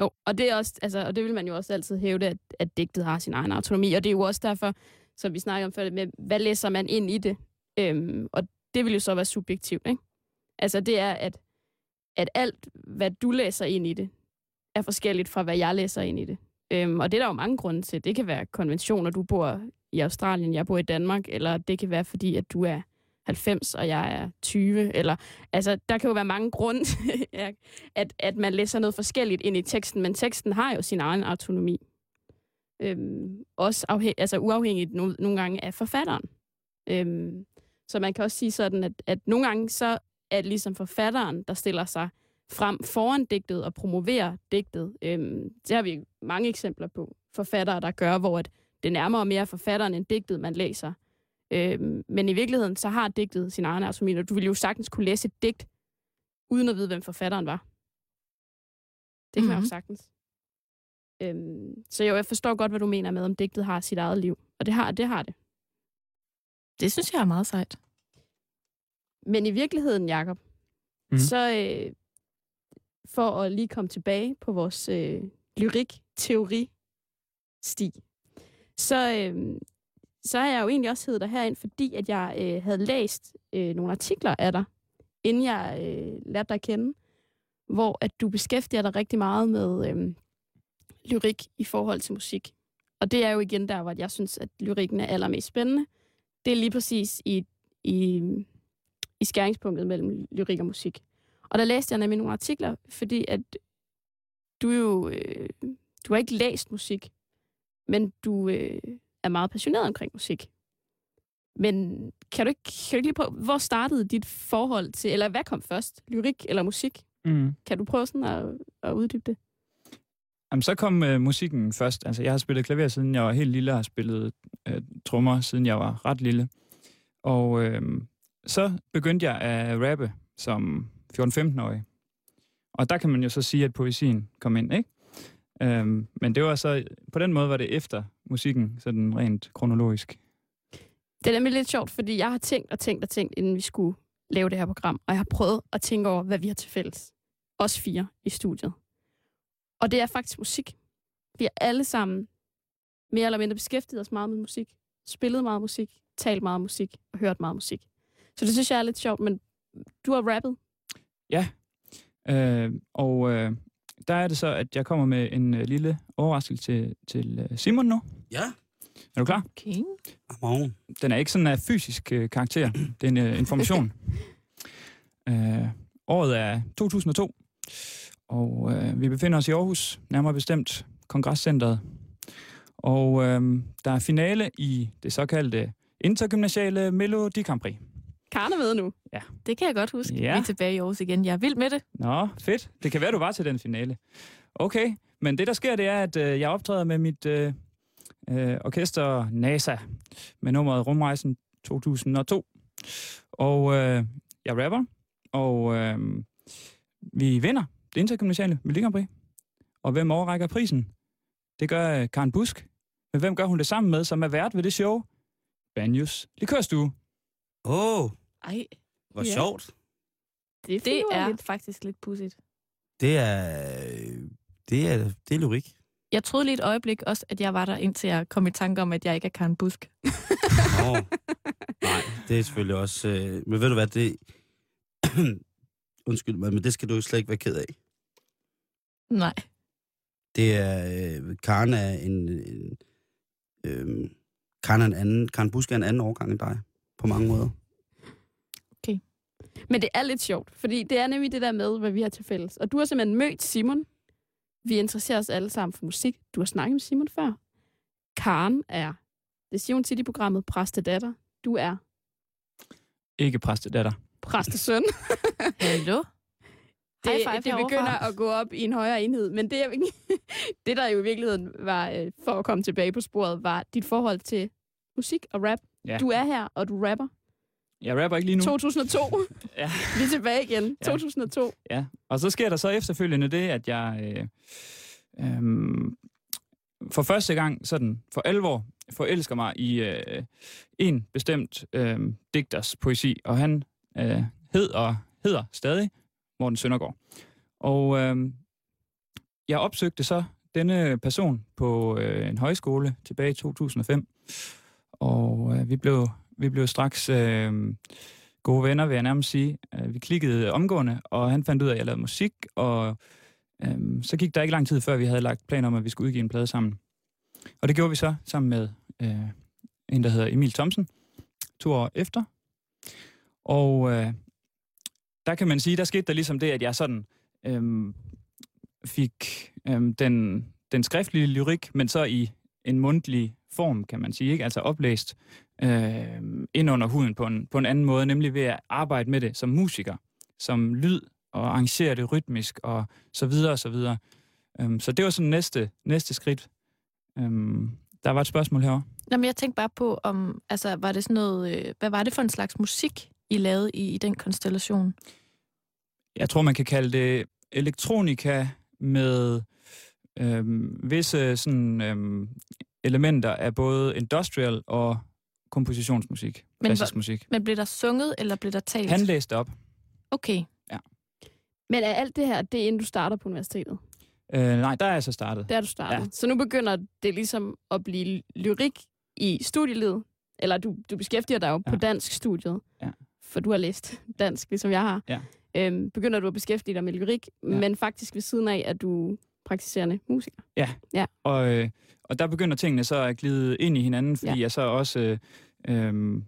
Jo, og det, er også, altså, og det vil man jo også altid hævde, at, at digtet har sin egen autonomi. Og det er jo også derfor, som vi snakker om før, med, hvad læser man ind i det? Øhm, og det vil jo så være subjektivt, ikke? Altså det er, at, at alt, hvad du læser ind i det, er forskelligt fra, hvad jeg læser ind i det. Øhm, og det er der jo mange grunde til. Det kan være konventioner, du bor i Australien, jeg bor i Danmark, eller det kan være, fordi at du er 90, og jeg er 20, eller altså, der kan jo være mange grunde til, <laughs> at, at man læser noget forskelligt ind i teksten, men teksten har jo sin egen autonomi. Øhm, også afhæ- altså uafhængigt no- nogle gange af forfatteren. Øhm, så man kan også sige sådan, at, at nogle gange så er det ligesom forfatteren, der stiller sig frem foran digtet og promoverer digtet. Øhm, det har vi mange eksempler på forfattere, der gør, hvor at det nærmere mere forfatteren end digtet, man læser. Øhm, men i virkeligheden, så har digtet sin egen autonomi, og du ville jo sagtens kunne læse et digt, uden at vide, hvem forfatteren var. Det kan mm-hmm. man jo Mhm. sagtens. Øhm, så jo, jeg forstår godt, hvad du mener med, om digtet har sit eget liv. Og det har det. Har det. Det synes jeg er meget sejt. Men i virkeligheden, Jacob, mm. Så øh, for at lige komme tilbage på vores øh, lyrik-teori-sti, så, øh, så har jeg jo egentlig også heddet dig herind, fordi at jeg øh, havde læst øh, nogle artikler af dig, inden jeg øh, lærte dig at kende, hvor at du beskæftiger dig rigtig meget med øh, lyrik i forhold til musik. Og det er jo igen der, hvor jeg synes, at lyrikken er allermest spændende. Det er lige præcis i, i, i skæringspunktet mellem lyrik og musik. Og der læste jeg nemlig nogle artikler, fordi at du jo, øh, du har ikke læst musik, men du øh, er meget passioneret omkring musik. Men kan du, ikke, kan du ikke lige prøve, hvor startede dit forhold til, eller hvad kom først, lyrik eller musik? Mm. Kan du prøve sådan at, at uddybe det? Jamen, så kom øh, musikken først. Altså, jeg har spillet klaver, siden jeg var helt lille, og har spillet øh, trommer, siden jeg var ret lille. Og øh, så begyndte jeg at rappe, som 14-15-årig. Og der kan man jo så sige, at poesien kom ind, ikke? Øhm, men det var så, på den måde var det efter musikken, sådan rent kronologisk. Det er nemlig lidt sjovt, fordi jeg har tænkt og tænkt og tænkt, inden vi skulle lave det her program, og jeg har prøvet at tænke over, hvad vi har til fælles. Os fire i studiet. Og det er faktisk musik. Vi er alle sammen mere eller mindre beskæftiget os meget med musik, spillet meget musik, talt meget musik og hørt meget musik. Så det synes jeg er lidt sjovt, men du har rappet. Øh, og øh, der er det så, at jeg kommer med en øh, lille overraskelse til, til øh, Simon nu. Ja. Er du klar? Okay. Morgen. Den er ikke sådan af fysisk øh, karakter. Det er en øh, information. <laughs> øh, året er 2002, og øh, vi befinder os i Aarhus, nærmere bestemt Kongresscenteret. Og øh, der er finale i det såkaldte intergymnasiale Melodi Grand Prix. Karne ved nu. Det kan jeg godt huske. Ja. Vi er tilbage i Aarhus igen. Jeg er vild med det. Nå, fedt. Det kan være, du var til den finale. Okay, men det der sker, det er, at øh, jeg optræder med mit øh, øh, orkester NASA med nummeret Rumrejsen 2002. Og øh, jeg rapper, og øh, vi vinder det intergymnasiale Melodi. Og hvem overrækker prisen? Det gør øh, Karen Busk. Men hvem gør hun det sammen med, som er vært ved det show? Banjus Likørstue. Åh, oh, Ej, hvor Ja. sjovt. Det er, det er finurligt. faktisk lidt pudsigt. Det er, det er, det er lyrik. Jeg troede lige et øjeblik også, at jeg var der, indtil jeg kom i tanke om, at jeg ikke er Karen Busk. Nå. <laughs> Nej, det er selvfølgelig også... Øh, men ved du hvad, det... <clears throat> Undskyld mig, men det skal du jo slet ikke være ked af. Nej. Det er... Øh, Karen er en... en øh, Karen er en anden... Karen Busk er en anden årgang end dig. På mange måder. Men det er lidt sjovt, fordi det er nemlig det der med, hvad vi har til fælles. Og du har simpelthen mødt Simon. Vi interesserer os alle sammen for musik. Du har snakket med Simon før. Karen er, det siger hun tit i programmet, præstedatter. Du er Ikke præstedatter. præstesøn. <laughs> Hallo? Det, High five det begynder at gå op i en højere enhed. Men det, <laughs> det der jo i virkeligheden var, øh, for at komme tilbage på sporet, var dit forhold til musik og rap. Ja. Du er her, og du rapper. Jeg rapper ikke lige nu. 2002. <laughs> Ja. Vi er tilbage igen. Ja. 2002. Ja, og så sker der så efterfølgende det, at jeg øh, øh, for første gang sådan for alvor forelsker mig i øh, en bestemt øh, digters poesi, og han øh, hed og hedder stadig Morten Søndergaard. Og øh, jeg opsøgte så denne person på øh, en højskole tilbage i 2005, og øh, vi blev vi blev straks øh, gode venner, vil jeg nærmest sige. Øh, vi klikkede omgående, og han fandt ud af, at jeg lavede musik, og øh, så gik der ikke lang tid, før vi havde lagt planer om, at vi skulle udgive en plade sammen. Og det gjorde vi så sammen med øh, en, der hedder Emil Thomsen, to år efter. Og øh, der kan man sige, der skete der ligesom det, at jeg sådan øh, fik øh, den, den skriftlige lyrik, men så i en mundtlig form, kan man sige, ikke? altså oplæst øh, ind under huden på en, på en anden måde, nemlig ved at arbejde med det som musiker, som lyd, og arrangere det rytmisk, og så videre, og så videre. Øhm, så det var sådan næste, næste skridt. Øhm, der var et spørgsmål herovre. Nå, men jeg tænkte bare på, om, altså, var det sådan noget, øh, hvad var det for en slags musik, I lavede i, i den konstellation? Jeg tror, man kan kalde det elektronika med øhm, visse sådan, øhm, elementer af både industrial og kompositionsmusik, Men klassisk musik. Men blev der sunget, eller blev der talt? Han læste op. Okay. Men er alt det her, det er inden du starter på universitetet? Øh, nej, der er jeg så startet. Der er du startet. Ja. Ja. Så nu begynder det ligesom at blive lyrik i studielivet. Eller du, du beskæftiger dig jo ja. på Ja. dansk studiet. Ja. For du har læst dansk, ligesom jeg har. Ja. Øhm, begynder du at beskæftige dig med lyrik, ja. Ja. men faktisk ved siden af, at du praktiserende musiker. Og, øh, og der begynder tingene så at glide ind i hinanden, fordi Ja. ja. jeg så også øh, øh,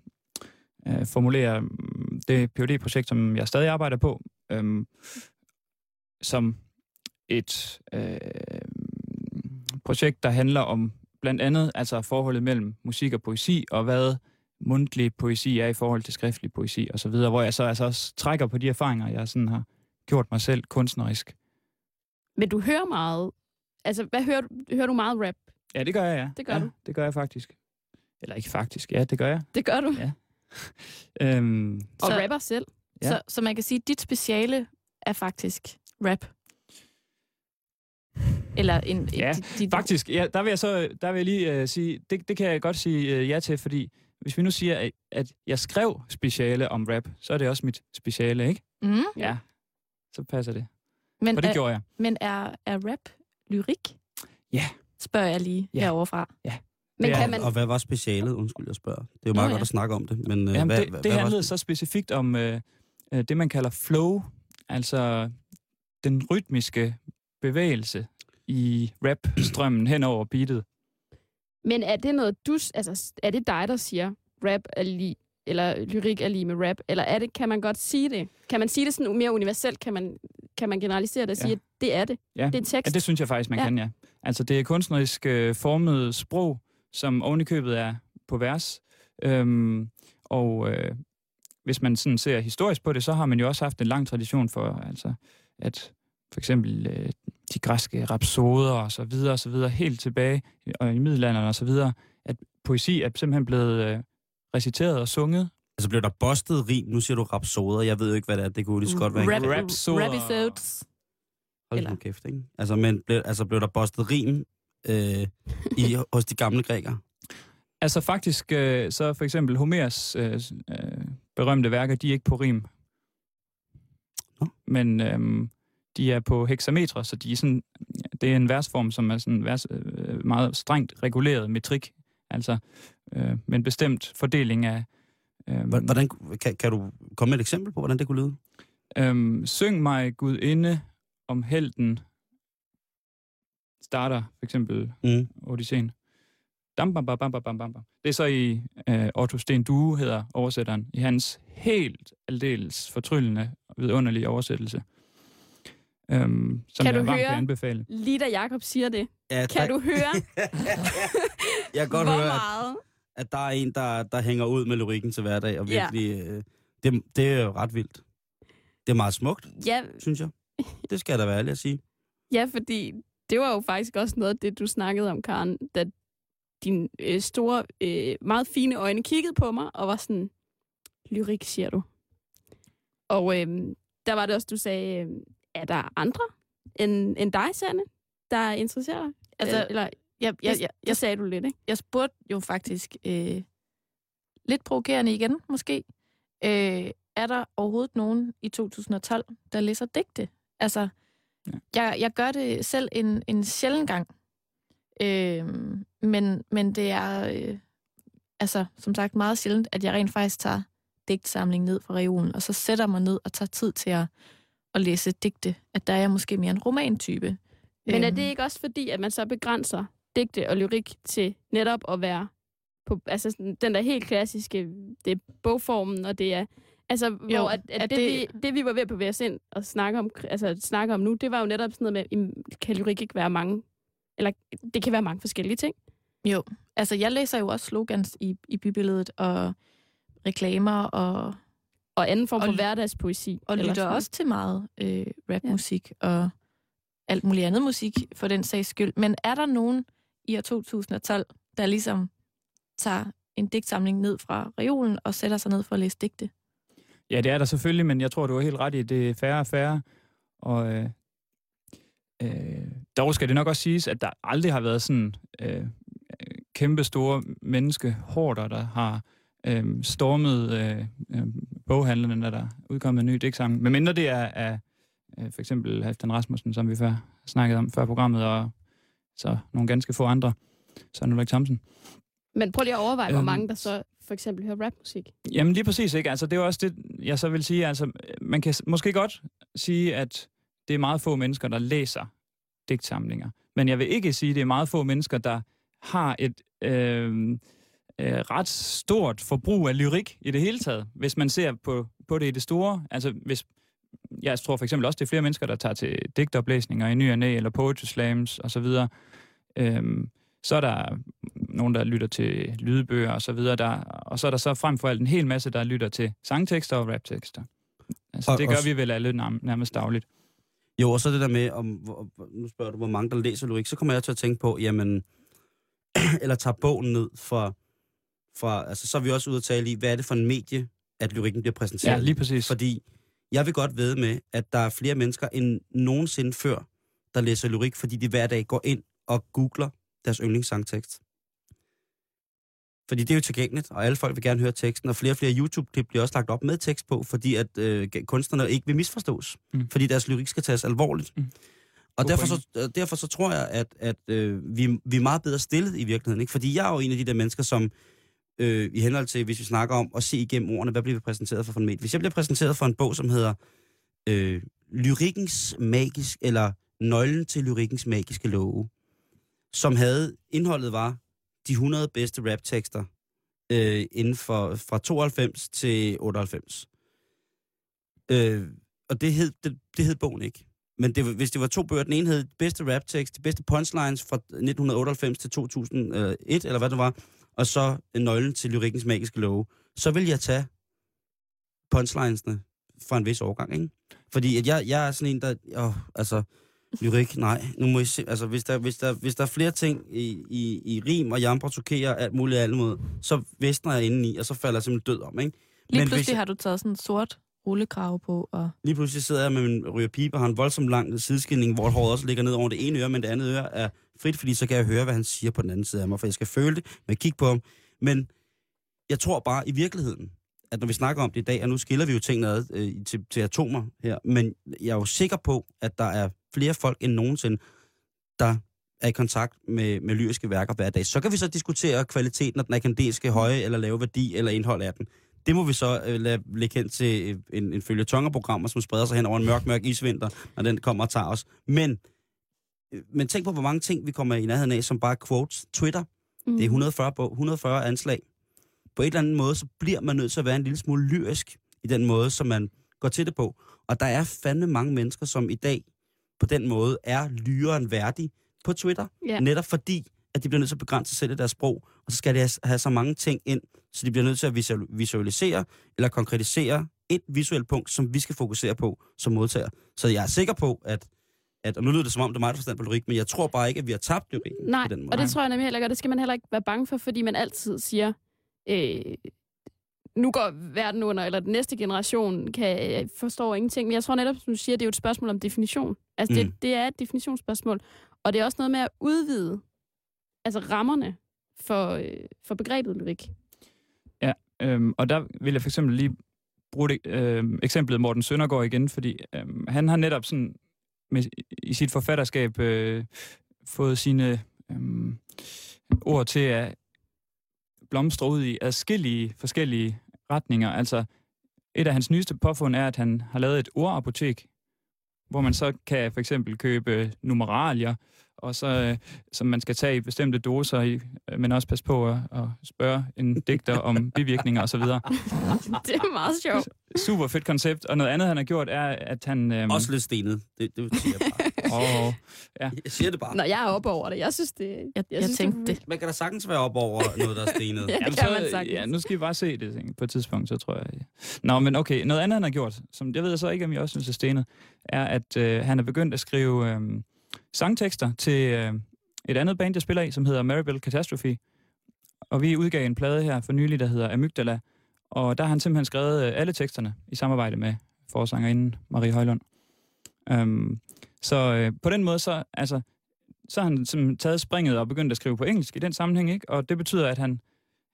øh, formulerer mm, det phd projekt som jeg stadig arbejder på, øh, som et øh, projekt, der handler om blandt andet altså forholdet mellem musik og poesi, og hvad mundtlig poesi er i forhold til skriftlig poesi og så videre, hvor jeg så altså også trækker på de erfaringer, jeg sådan har gjort mig selv kunstnerisk. Men du hører meget... Altså, hvad hører du? Hører du meget rap? Ja, det gør jeg, ja. Det gør ja, du. det gør jeg faktisk. Eller ikke faktisk, ja, det gør jeg. Det gør du. Ja. <laughs> Øhm, Og Så- rapper selv. Ja. Så, så man kan sige, at dit speciale er faktisk rap. Eller en... Ja, dit, dit, Faktisk, ja, der vil jeg så der vil jeg lige uh, sige, det, det kan jeg godt sige uh, ja til, fordi hvis vi nu siger, at, at jeg skrev speciale om rap, så er det også mit speciale, ikke? Mm, Ja. Så passer det. Men, Og det er, gjorde jeg. men er, er rap lyrik? Ja. Spørger jeg lige Ja. herovre fra. Men Det er- kan man... Og hvad var specialet? Undskyld, jeg spørger. Det er jo meget Nå, godt ja. at snakke om det, men øh, Jamen, hvad, det, hvad, det hvad handlede var, så specifikt om øh, øh, det, man kalder flow, altså den rytmiske bevægelse i rap-strømmen hen over beatet. Men er det noget, du... Altså, er det dig, der siger, rap er lige eller lyrik er lige med rap, eller er det, kan man godt sige det? Kan man sige det sådan mere universelt? Kan man, kan man generalisere det og sige, Ja. at det er det? Ja. Det er tekst. Ja, det synes jeg faktisk, man ja. kan, ja. Altså, det er kunstnerisk øh, formet sprog, som ovenikøbet er på vers. Øhm, og øh, hvis man sådan ser historisk på det, så har man jo også haft en lang tradition for, altså, at for eksempel øh, de græske rapsoder og så videre, og så videre, helt tilbage og i middelalderen og så videre, at poesi er simpelthen blevet øh, reciteret og sunget. Altså blev der bustet rim? Nu siger du rapsoder. Jeg ved jo ikke, hvad det er. Det kunne lige så godt være. en- Rap, Rapsoder. Rapisodes. Hold eller- kæft, ikke? Altså, men blev, altså, blev der bustet rim øh, i, <laughs> hos de gamle grækere? Altså faktisk, øh, så for eksempel Homers øh, øh, berømte værker, de er ikke på rim. Nå. Men øh, de er på hexametre, så de er sådan, det er en versform, som er sådan vers, øh, meget strengt reguleret metrik. Altså øh, med en bestemt fordeling af... Øh, Hva- Hvordan, kan, kan du komme med et eksempel på, hvordan det kunne lyde? Øhm, syng mig Gud inde om helten starter for eksempel Mm. Odysseen. Dam, bam, bam, bam, bam, bam, bam. Det er så i øh, Otto Sten Due, hedder oversætteren, i hans helt aldeles fortryllende og vidunderlige oversættelse. Øhm, som Kan jeg du varmt høre? kan anbefale. Lige da Jacob siger det, Ja, kan du høre, <laughs> jeg kan godt hvor høre, at, meget... at der er en, der, der hænger ud med lyrikken til hverdag, og Ja. virkelig... Øh, det, det er jo ret vildt. Det er meget smukt, Ja, synes jeg. Det skal jeg da være ærlig at sige. <laughs> ja, fordi det var jo faktisk også noget af det, du snakkede om, Karen, da dine øh, store, øh, meget fine øjne kiggede på mig og var sådan, lyrik, siger du. Og øh, der var det også, du sagde, øh, er der andre end, end dig, Sanne, der interesserer dig? Altså, Eller, Jeg, jeg, jeg, jeg, sagde du lidt, ikke? jeg spurgte jo faktisk øh, lidt provokerende igen, måske. Øh, er der overhovedet nogen i 2012, der læser digte? Altså, Ja. jeg, jeg gør det selv en, en sjælden gang. Øh, men, men det er, øh, altså, som sagt, meget sjældent, at jeg rent faktisk tager digtsamling ned fra reolen, og så sætter mig ned og tager tid til at, at læse digte. At der er jeg måske mere en romantype. Men er Øhm, det ikke også fordi, at man så begrænser digte og lyrik til netop at være på altså sådan, den der helt klassiske, det er bogformen, og det er Altså, jo, hvor at, at, at det, det- vi, det, vi var ved os ind og snakke om, altså, snakke om nu, det var jo netop sådan noget med, kan lyrik ikke være mange, eller det kan være mange forskellige ting. Jo, altså jeg læser jo også slogans i, i bybilledet og reklamer og, Og anden form for hverdagspoesi. og lytter sådan. også til meget øh, rapmusik ja. og alt muligt andet musik for den sags skyld. Men er der nogen i år 2012, der ligesom tager en digtsamling ned fra reolen og sætter sig ned for at læse digte? Ja, det er der selvfølgelig, men jeg tror, du er helt ret i, det er færre og færre. Og øh, øh, dog skal det nok også siges, at der aldrig har været sådan øh, kæmpe store menneskehorder, der har øh, stormet øh, øh, boghandlerne, når der er udkommet en ny digtsamling. Men mindre det er af øh, for eksempel Halvdan Rasmussen, som vi før snakkede om før programmet, og så nogle ganske få andre. Søren Ulrik Thomsen. Men prøv lige at overveje, hvor Øhm, mange der så for eksempel hører rapmusik. Jamen lige præcis, ikke? Altså det er også det, jeg så vil sige. Altså, man kan måske godt sige, at det er meget få mennesker, der læser digtsamlinger. Men jeg vil ikke sige, at det er meget få mennesker, der har et øh, øh, ret stort forbrug af lyrik i det hele taget. Hvis man ser på, på det i det store. Altså hvis, jeg tror for eksempel også, det er flere mennesker, der tager til digtoplæsninger i ny og næ, eller poetry slams osv. Øhm, så er der nogen, der lytter til lydbøger og så videre, der, og så er der så frem for alt en hel masse, der lytter til sangtekster og raptekster. Altså, Og- det gør og- vi vel alle nærm- nærmest dagligt. Jo, og så det der med, om, nu spørger du, hvor mange der læser lyrik, så kommer jeg til at tænke på, jamen, <clears throat> eller tager bogen ned fra, fra, altså så er vi også ude at tale i, hvad er det for en medie, at lyrikken bliver præsenteret. Ja, lige præcis. Fordi jeg vil godt ved med, at der er flere mennesker end nogensinde før, der læser lyrik, fordi de hver dag går ind og googler deres yndlingssangtekst. Fordi det er jo tilgængeligt, og alle folk vil gerne høre teksten, og flere og flere YouTube-klip bliver også lagt op med tekst på, fordi at øh, kunstnerne ikke vil misforstås, Mm. fordi deres lyrik skal tages alvorligt. Mm. Og derfor så, øh, derfor så tror jeg, at, at øh, vi, vi er meget bedre stillet i virkeligheden. Ikke? Fordi jeg er jo en af de der mennesker, som øh, i henhold til, hvis vi snakker om at se igennem ordene, hvad bliver vi præsenteret for for en med? Hvis jeg bliver præsenteret for en bog, som hedder øh, Lyrikkens magisk, eller Nøglen til lyrikkens magiske love, som havde, indholdet var de 100 bedste raptekster øh, inden for fra 92 til 98. Øh, og det hed, det, det hed bogen ikke. Men det, hvis det var to bøger, den ene hed bedste raptekst, de bedste punchlines fra 1998 til 2001, øh, eller hvad det var, og så nøglen til lyrikkens magiske love, så vil jeg tage punchlinesene fra en vis årgang, ikke? Fordi at jeg, jeg er sådan en, der... Åh, altså, lyrik, nej. Nu må I se, altså, hvis der, hvis der, hvis der er flere ting i, i, i rim og jamper, tokerer, alt muligt alt mod, så væsner jeg indeni, og så falder jeg simpelthen død om, ikke? Lige Men pludselig jeg- har du taget sådan en sort rullekrave på, og Lige pludselig sidder jeg med min ryger pipe og har en voldsom lang sideskilning, hvor håret også ligger ned over det ene øre, men det andet øre er frit, fordi så kan jeg høre, hvad han siger på den anden side af mig, for jeg skal føle det med at kigge på ham. Men jeg tror bare i virkeligheden, at når vi snakker om det i dag, og nu skiller vi jo tingene ad øh, til, til atomer her, men jeg er jo sikker på, at der er flere folk end nogensinde, der er i kontakt med, med lyriske værker hver dag. Så kan vi så diskutere kvaliteten af den akademiske høje eller lave værdi eller indhold af den. Det må vi så øh, lade lægge hen til øh, en, en følge tongerprogrammer, som spreder sig hen over en mørk, mørk isvinter, når den kommer og tager os. Men, men tænk på, hvor mange ting vi kommer i nærheden af, som bare quotes. Twitter, Mm. det er 140, bog, 140 anslag. På en eller anden måde, så bliver man nødt til at være en lille smule lyrisk i den måde, som man går til det på. Og der er fandme mange mennesker, som i dag på den måde er lyren værdig på Twitter. Ja. Netop fordi, at de bliver nødt til at begrænse sig selv i deres sprog, og så skal de have, så mange ting ind, så de bliver nødt til at visual- visualisere eller konkretisere et visuelt punkt, som vi skal fokusere på som modtager. Så jeg er sikker på, at, at og nu lyder det som om, det er meget forstand på lyrik, men jeg tror bare ikke, at vi har tabt lyrikken Nej, på den måde. og det tror jeg nemlig heller ikke, og det skal man heller ikke være bange for, fordi man altid siger, øh, nu går verden under, eller den næste generation kan forstår ingenting. Men jeg tror netop, som du siger, det er jo et spørgsmål om definition. Altså, det, Mm. det er et definitionsspørgsmål. Og det er også noget med at udvide altså rammerne for, øh, for begrebet lyrik. Øhm, og der vil jeg for eksempel lige bruge det, øhm, eksemplet Morten Søndergaard igen, fordi øhm, han har netop sådan med, i sit forfatterskab øh, fået sine øh, ord til at blomstre ud i adskillige forskellige retninger. Altså, et af hans nyeste påfund er, at han har lavet et ordapotek, hvor man så kan for eksempel købe numeralier, og så, øh, som man skal tage i bestemte doser, i, øh, men også passe på at, at spørge en digter om bivirkninger osv. <laughs> det er meget sjovt. Super fedt koncept. Og noget andet, han har gjort, er, at han... Øhm, Også lidt stenet. Det, det siger jeg bare. <laughs> åh, Jeg siger det bare. Nå, jeg er oppe over det. Jeg synes, det... jeg, jeg, jeg synes, tænkte er det. Man kan da sagtens være op over noget, der er stenet. <laughs> Ja, det Jamen, kan så, man sagtens. Ja, nu skal vi bare se det tænker, på et tidspunkt, så tror jeg. Ja. Nå, men okay. Noget andet, han har gjort, som jeg ved så ikke, om jeg også synes er stenet, er, at øh, han er begyndt at skrive øh, sangtekster til øh, et andet band, jeg spiller i, som hedder Maribel Catastrophe. Og vi udgav en plade her for nylig, der hedder Amygdala. Og der har han simpelthen skrevet øh, alle teksterne i samarbejde med forsangerinden Marie Højlund. Øhm, så øh, på den måde, så, altså, så har han simpelthen taget springet og begyndt at skrive på engelsk i den sammenhæng, ikke? Og det betyder, at han,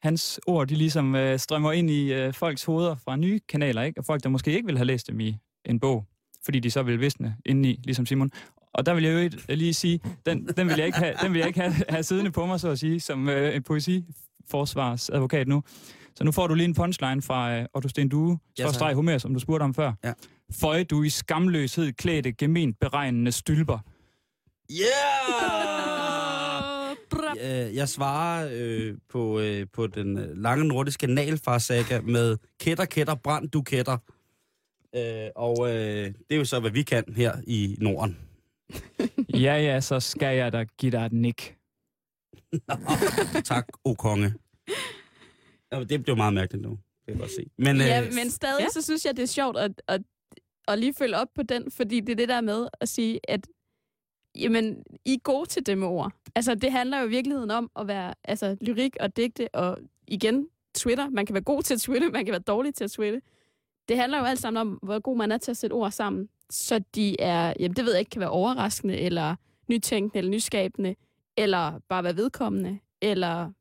hans ord, de ligesom øh, strømmer ind i øh, folks hoveder fra nye kanaler, ikke? Og folk, der måske ikke vil have læst dem i en bog, fordi de så vil visne indeni, ligesom Simon. Og der vil jeg jo ikke lige sige, den, den vil jeg ikke, have, den vil jeg ikke have, have siddende på mig, så at sige, som øh, en poesiforsvarsadvokat nu. Så nu får du lige en punchline fra øh, Otto Sten Due, Ja, streg Homer, som du spurgte om før. Ja. Føj du i skamløshed klædte gement beregnende stylper. Yeah! <laughs> Øh, jeg svarer øh, på, øh, på den øh, lange nordiske nalfarsaga med kætter, kætter, brand, du kætter. Øh, og øh, det er jo så, hvad vi kan her i Norden. <laughs> Ja, ja, så skal jeg da give dig et nik. tak, o konge. Ja, det blev meget mærkeligt nu. Det kan jeg godt se. Men, øh, Ja, men stadig ja. så synes jeg, det er sjovt at, at, at lige følge op på den, fordi det er det der med at sige, at jamen, I er gode til det med ord. Altså, det handler jo i virkeligheden om at være altså, lyrik og digte, og igen twitter. Man kan være god til at twitte, man kan være dårlig til at twitte. Det handler jo alt sammen om, hvor god man er til at sætte ord sammen, så de er, jamen det ved jeg ikke, kan være overraskende, eller nytænkende, eller nyskabende, eller bare være vedkommende, eller,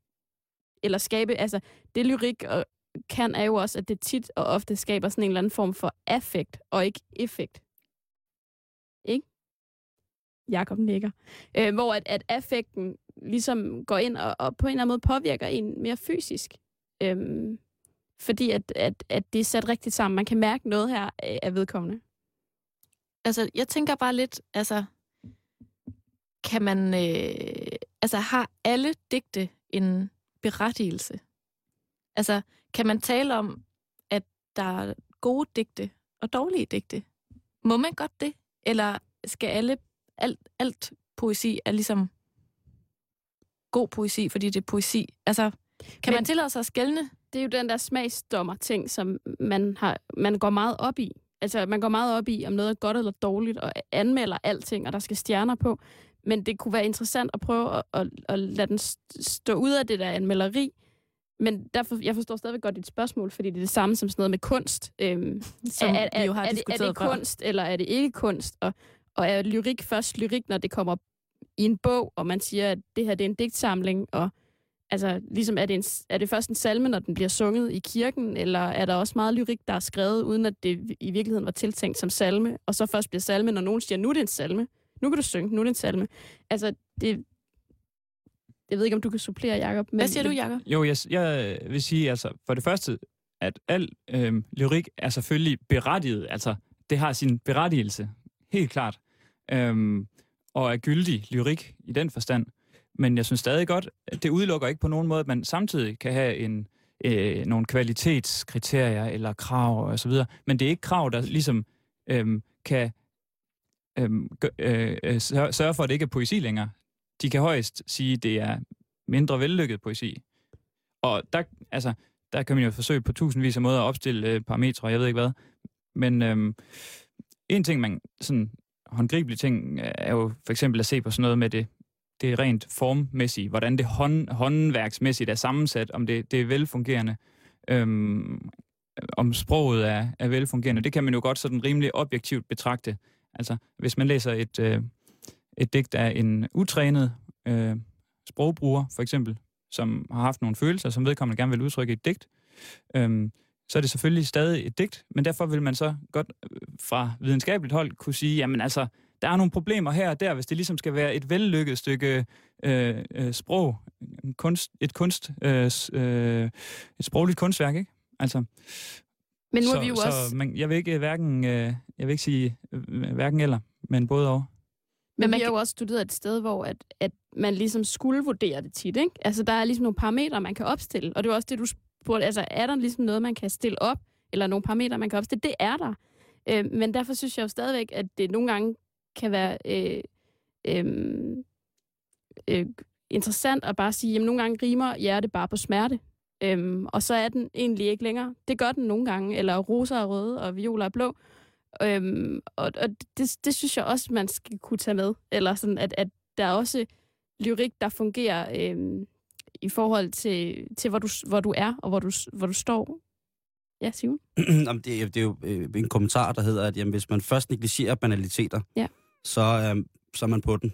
eller skabe, altså det lyrik og, kan er jo også, at det tit og ofte skaber sådan en eller anden form for affekt, og ikke effekt. Ikke? Jakob nikker. Øh, hvor at, at affekten ligesom går ind og, og på en eller anden måde påvirker en mere fysisk. Øhm, fordi at, at, at det er sat rigtigt sammen. Man kan mærke noget her af, af vedkommende. Altså, jeg tænker bare lidt, altså, kan man, øh, altså, har alle digte en berettigelse? Altså, kan man tale om, at der er gode digte og dårlige digte? Må man godt det? Eller skal alle, alt, alt poesi er ligesom god poesi, fordi det er poesi? Altså, kan Men- man tillade sig at skælne? Det er jo den der smagsdommer-ting, som man, har, man går meget op i. Altså, man går meget op i, om noget er godt eller dårligt, og anmelder alting, og der skal stjerner på. Men det kunne være interessant at prøve at, at, at lade den st- stå ud af det der anmelderi. Men derfor, jeg forstår stadigvæk godt dit spørgsmål, fordi det er det samme som sådan noget med kunst. Øhm, Som er, er, vi jo har er, det, diskuteret er det før. kunst, eller er det ikke kunst? Og, og er lyrik først lyrik, når det kommer i en bog, og man siger, at det her det er en digtsamling, og altså, ligesom er det, en, er det først en salme, når den bliver sunget i kirken, eller er der også meget lyrik, der er skrevet, uden at det i virkeligheden var tiltænkt som salme, og så først bliver salme, når nogen siger, nu er det en salme, nu kan du synge, nu er det en salme. Altså, det... Jeg ved ikke, om du kan supplere, Jacob. Men Hvad siger du, Jacob? Jo, jeg, jeg vil sige, altså, for det første, at al øh, lyrik er selvfølgelig berettiget. Altså, det har sin berettigelse, helt klart. Øhm, og er gyldig lyrik i den forstand. Men jeg synes stadig godt, at det udelukker ikke på nogen måde, at man samtidig kan have en, øh, nogle kvalitetskriterier eller krav og så videre. Men det er ikke krav, der ligesom øh, kan øhm, øh, øh, sørge for, at det ikke er poesi længere. De kan højst sige, at det er mindre vellykket poesi. Og der, altså, der kan man jo forsøge på tusindvis af måder at opstille øh, parametre, jeg ved ikke hvad. Men øh, en ting, man sådan håndgribelig ting, øh, er jo for eksempel at se på sådan noget med det, det rent formmæssige, hvordan det hånd, håndværksmæssigt er sammensat, om det, det er velfungerende, øhm, om sproget er, er velfungerende. Det kan man jo godt sådan rimelig objektivt betragte. Altså, hvis man læser et, øh, et digt af en utrænet øh, sprogbruger, for eksempel, som har haft nogle følelser, som vedkommende gerne vil udtrykke i et digt, øhm, så er det selvfølgelig stadig et digt, men derfor vil man så godt øh, fra videnskabeligt hold kunne sige, jamen altså, der er nogle problemer her og der, hvis det ligesom skal være et vellykket stykke øh, øh, sprog, en kunst, et kunst, øh, øh, et sprogligt kunstværk, ikke? Altså, Men nu så, er vi jo så også... man, jeg vil ikke hverken, øh, jeg vil ikke sige øh, hverken eller, men både og. Men man har kan- jo også studeret et sted, hvor at, at man ligesom skulle vurdere det tit, ikke? Altså, der er ligesom nogle parametre, man kan opstille. Og det var også det, du spurgte. Altså, er der ligesom noget, man kan stille op? Eller nogle parametre, man kan opstille? Det er der. Øh, men derfor synes jeg jo stadigvæk, at det nogle gange kan være øh, øh, øh, interessant at bare sige, jamen nogle gange rimer hjerte bare på smerte. Øhm, og så er den egentlig ikke længere. Det gør den nogle gange, eller roser er røde, og violer er blå. Øhm, og og det, det synes jeg også, man skal kunne tage med. Eller sådan, at, at der er også lyrik, der fungerer øhm, i forhold til, til hvor, du, hvor du er, og hvor du, hvor du står. Ja, Simon? <clears throat> Det, er- det er jo øh, en kommentar, der hedder, at jamen, hvis man først negligerer banaliteter, Ja så, øh, så er man på den.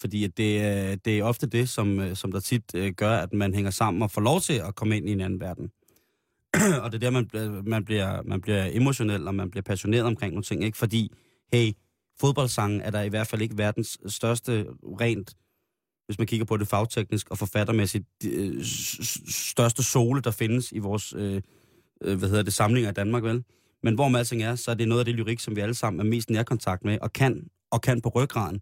Fordi at det, øh, det er ofte det, som, øh, som der tit øh, gør, at man hænger sammen og får lov til at komme ind i en anden verden. <clears throat> og det er der, man, man, bliver, man bliver emotionel, og man bliver passioneret omkring nogle ting. Ikke? Fordi, hey, fodboldsangen er der i hvert fald ikke verdens største rent, hvis man kigger på det fagteknisk og forfattermæssigt, øh, største sole, der findes i vores øh, øh, hvad hedder det, samlinger i Danmark, vel? Men hvor alting er, så er det noget af det lyrik, som vi alle sammen er mest nærkontakt med, og kan, og kan på ryggraden.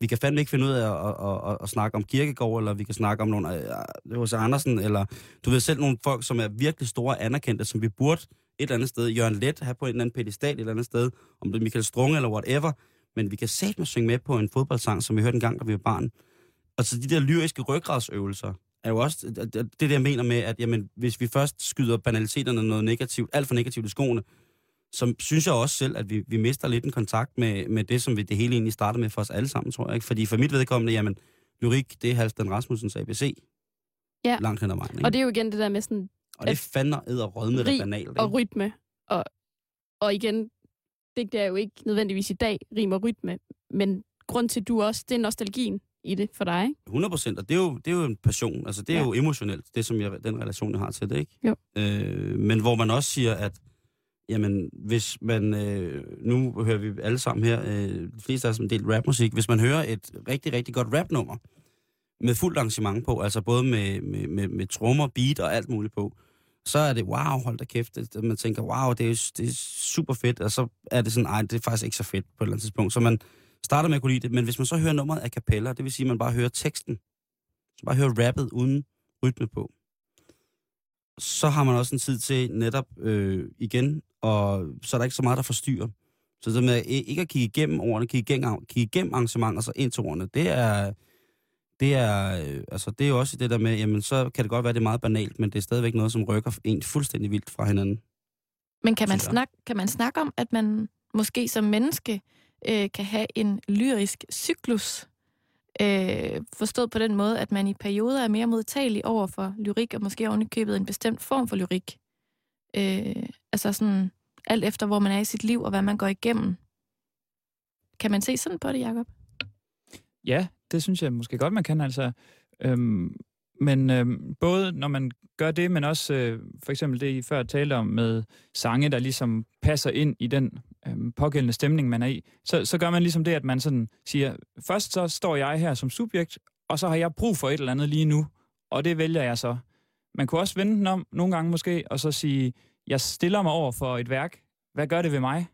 Vi kan fandme ikke finde ud af at, at, at, at snakke om Kirkegård, eller vi kan snakke om nogle øh, øh H.C. Andersen, eller du ved selv nogle folk, som er virkelig store anerkendte, som vi burde et eller andet sted, Jørgen Let, have på en eller anden pedestal et eller andet sted, om det er Michael Strunge eller whatever, men vi kan satme synge med på en fodboldsang, som vi hørte en gang, da vi var barn. Og så de der lyriske ryggradsøvelser, er jo også det, det, det, jeg mener med, at jamen, hvis vi først skyder banaliteterne noget negativt, alt for negativt i skoene, så synes jeg også selv, at vi, vi mister lidt en kontakt med, med det, som vi det hele egentlig startede med for os alle sammen, tror jeg. Ikke? Fordi for mit vedkommende, jamen, lyrik, det er Halvdan Rasmussens ABC. Ja. Langt hen ad vejen. Ikke? Og det er jo igen det der med sådan Og det fandme æderrød med det rig banalt. og rytme. Og, og igen, det er jo ikke nødvendigvis i dag, rim og rytme, men grund til, du også, det er nostalgien i det for dig, ikke? 100 procent, og det er, jo, det er jo en passion. Altså, det er ja. jo emotionelt, det som jeg, den relation, jeg har til det, ikke? Jo. Øh, men hvor man også siger, at jamen, hvis man, øh, nu hører vi alle sammen her, øh, de fleste af os en del rapmusik, hvis man hører et rigtig, rigtig godt rapnummer, med fuldt arrangement på, altså både med, med, med, med trommer, beat og alt muligt på, så er det, wow, hold da kæft, det, man tænker, wow, det er, det er super fedt, og så er det sådan, ej, det er faktisk ikke så fedt på et eller andet tidspunkt. Så man starter med at kunne lide det, men hvis man så hører nummeret a cappella, det vil sige, at man bare hører teksten, så bare hører rappet uden rytme på, så har man også en tid til netop øh, igen, og så er der ikke så meget, der forstyrrer. Så det med ikke at kigge igennem ordene, kigge igennem, kigge igennem arrangementer, så ind til ordene, det er, det er, øh, altså det er jo også det der med, jamen så kan det godt være, det er meget banalt, men det er stadigvæk noget, som rykker en fuldstændig vildt fra hinanden. Men kan man, snak, kan man snakke om, at man måske som menneske øh, kan have en lyrisk cyklus? Øh, forstået på den måde, at man i perioder er mere modtagelig over for lyrik, og måske ovenikøbet en bestemt form for lyrik. Øh, altså sådan alt efter, hvor man er i sit liv, og hvad man går igennem. Kan man se sådan på det, Jacob? Ja, det synes jeg måske godt, man kan. Altså, øhm, men øhm, både når man gør det, men også øh, for eksempel det, I før talte om med sange, der ligesom passer ind i den øhm, pågældende stemning, man er i, så, så gør man ligesom det, at man sådan siger, først så står jeg her som subjekt, og så har jeg brug for et eller andet lige nu, og det vælger jeg så. Man kunne også vende den om nogle gange måske, og så sige, jeg stiller mig over for et værk. Hvad gør det ved mig?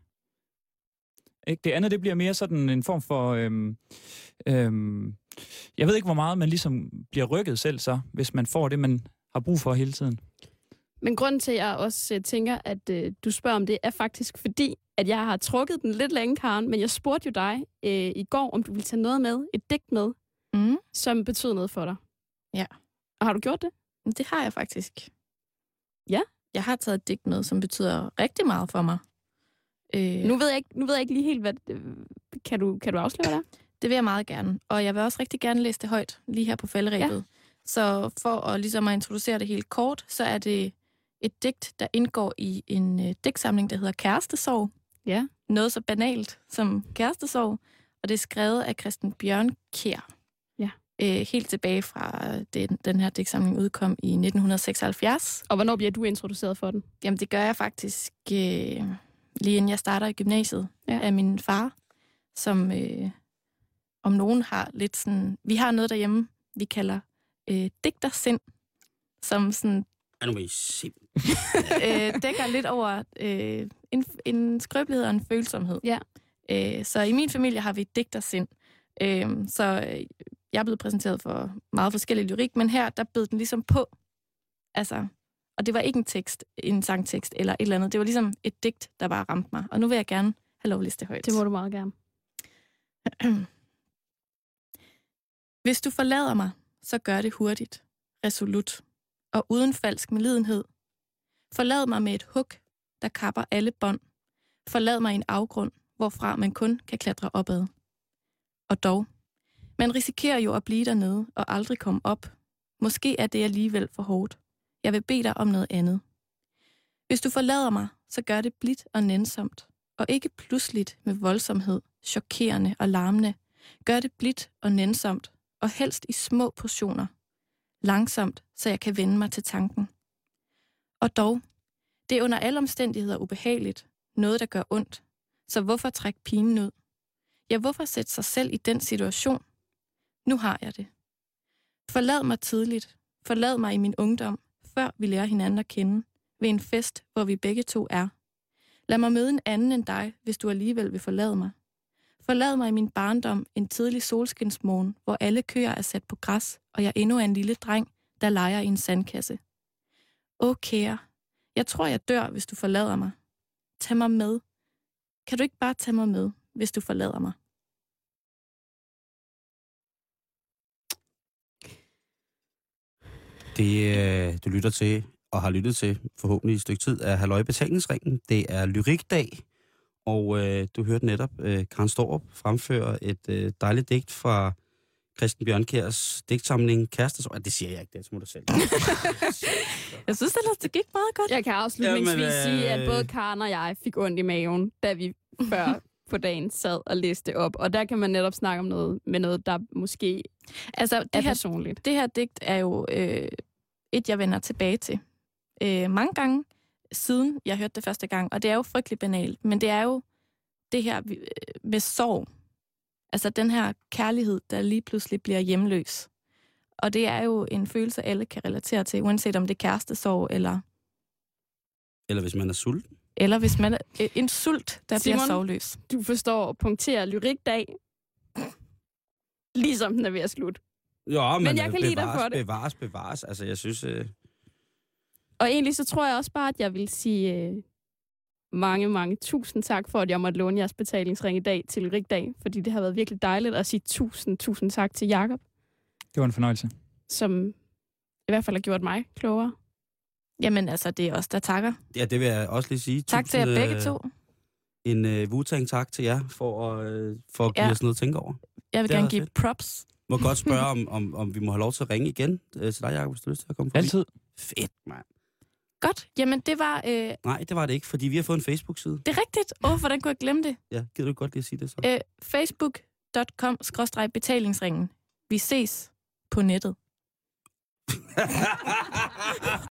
Ikke? Det andet, det bliver mere sådan en form for... Øhm, øhm, jeg ved ikke, hvor meget man ligesom bliver rykket selv så, hvis man får det, man har brug for hele tiden. Men grunden til, at jeg også øh, tænker, at øh, du spørger om det, er faktisk fordi, at jeg har trukket den lidt længe, Karen, men jeg spurgte jo dig øh, i går, om du ville tage noget med, et digt med, Mm. som betyder noget for dig. Ja. Og har du gjort det? Det har jeg faktisk. Ja? Jeg har taget et digt med, som betyder rigtig meget for mig. Øh, Nu ved jeg ikke, nu ved jeg ikke lige helt, hvad... Kan du, kan du afsløre det? Det vil jeg meget gerne. Og jeg vil også rigtig gerne læse det højt, lige her på falderæbet. Ja. Så for at, ligesom at introducere det helt kort, så er det et digt, der indgår i en øh, digtsamling, der hedder Kærestesorg. Ja. Noget så banalt som kærestesorg. Og det er skrevet af Christian Bjørnkjær. Ja. Øh, helt tilbage fra øh, den, den her digtsamling udkom i 1976. Og hvornår bliver du introduceret for den? Jamen, det gør jeg faktisk øh, lige inden jeg starter i gymnasiet Ja. ja. af min far, som øh, om nogen har lidt sådan... Vi har noget derhjemme, vi kalder øh, digtersind, som sådan Er nu i <laughs> øh, dækker lidt over øh, en, en skrøbelighed og en følsomhed. Ja. Øh, så i min familie har vi digtersind. Øh, så øh, jeg er blevet præsenteret for meget forskellig lyrik, men her, der bed den ligesom på. Altså, og det var ikke en tekst, en sangtekst eller et eller andet. Det var ligesom et digt, der bare ramte mig. Og nu vil jeg gerne have lov at det højt. Det må du meget gerne. <clears throat> Hvis du forlader mig, så gør det hurtigt, resolut og uden falsk medlidenhed. Forlad mig med et hug, der kapper alle bånd. Forlad mig i en afgrund, hvorfra man kun kan klatre opad. Og dog, man risikerer jo at blive dernede og aldrig komme op. Måske er det alligevel for hårdt. Jeg vil bede dig om noget andet. Hvis du forlader mig, så gør det blidt og nænsomt, og ikke pludseligt med voldsomhed, chokerende og larmende. Gør det blidt og nænsomt, og helst i små portioner. Langsomt, så jeg kan vende mig til tanken. Og dog, det er under alle omstændigheder ubehageligt, noget der gør ondt. Så hvorfor trække pinen ud? Ja, hvorfor sætte sig selv i den situation? Nu har jeg det. Forlad mig tidligt. Forlad mig i min ungdom, før vi lærer hinanden at kende, ved en fest, hvor vi begge to er. Lad mig møde en anden end dig, hvis du alligevel vil forlade mig. Forlad mig i min barndom en tidlig solskinsmorgen, hvor alle køer er sat på græs, og jeg endnu er en lille dreng, der leger i en sandkasse. Åh, oh, kære, jeg tror, jeg dør, hvis du forlader mig. Tag mig med. Kan du ikke bare tage mig med, hvis du forlader mig? Det, øh, du lytter til, og har lyttet til forhåbentlig et stykke tid, er Halløj Betalingsringen. Det er Lyrikdag, og øh, du hørte netop øh, Karen Storup fremføre et øh, dejligt digt fra Christian Bjørnkærs digtsamling Kærestesorg. Ja, det siger jeg ikke, det må du selv. <laughs> Jeg synes ellers, det gik meget godt. Jeg kan afslutningsvis Jamen, øh, sige, at både Karen og jeg fik ondt i maven, da vi før på dagen sad og læste op. Og der kan man netop snakke om noget med noget, der måske Altså, er det her, personligt. det her digt er jo øh, et, jeg vender tilbage til øh, mange gange, siden jeg hørte det første gang. Og det er jo frygtelig banalt, men det er jo det her øh, med sorg. Altså den her kærlighed, der lige pludselig bliver hjemløs. Og det er jo en følelse, alle kan relatere til, uanset om det er kærestesorg, eller, Eller hvis man er sulten. eller hvis man er øh, en sult, der Simon? bliver sorgløs. Du forstår, punkterer lyrikdag, ligesom den er ved at slutte. Jo, men, Men jeg kan lide dig bevares, for det. Bevares, bevares. Altså, jeg synes... Øh, Og egentlig så tror jeg også bare, at jeg vil sige øh, mange, mange tusind tak for, at jeg måtte låne jeres betalingsring i dag til lyrikdag, fordi det har været virkelig dejligt at sige tusind, tusind tak til Jakob, Det var en fornøjelse. som i hvert fald har gjort mig klogere. Jamen altså, det er os, der takker. ja, det vil jeg også lige sige. Tak til jer Tusind, begge øh, to. En uh, Wu-Tang tak til jer for, uh, for at give Ja. os noget at tænke over. Jeg vil det er gerne give fedt. props. Må godt spørge, om, om, om vi må have lov til at ringe igen uh, til dig, Jacob, hvis du har lyst til at komme forbi. Altid. Fedt, mand. Godt. Jamen, det var... Øh, Nej, det var det ikke, fordi vi har fået en Facebook-side. det er rigtigt. Åh, oh, hvordan kunne jeg glemme det? Ja, gider du godt lige at sige det så? Øh, Facebook.com-betalingsringen. Vi ses på nettet. <laughs>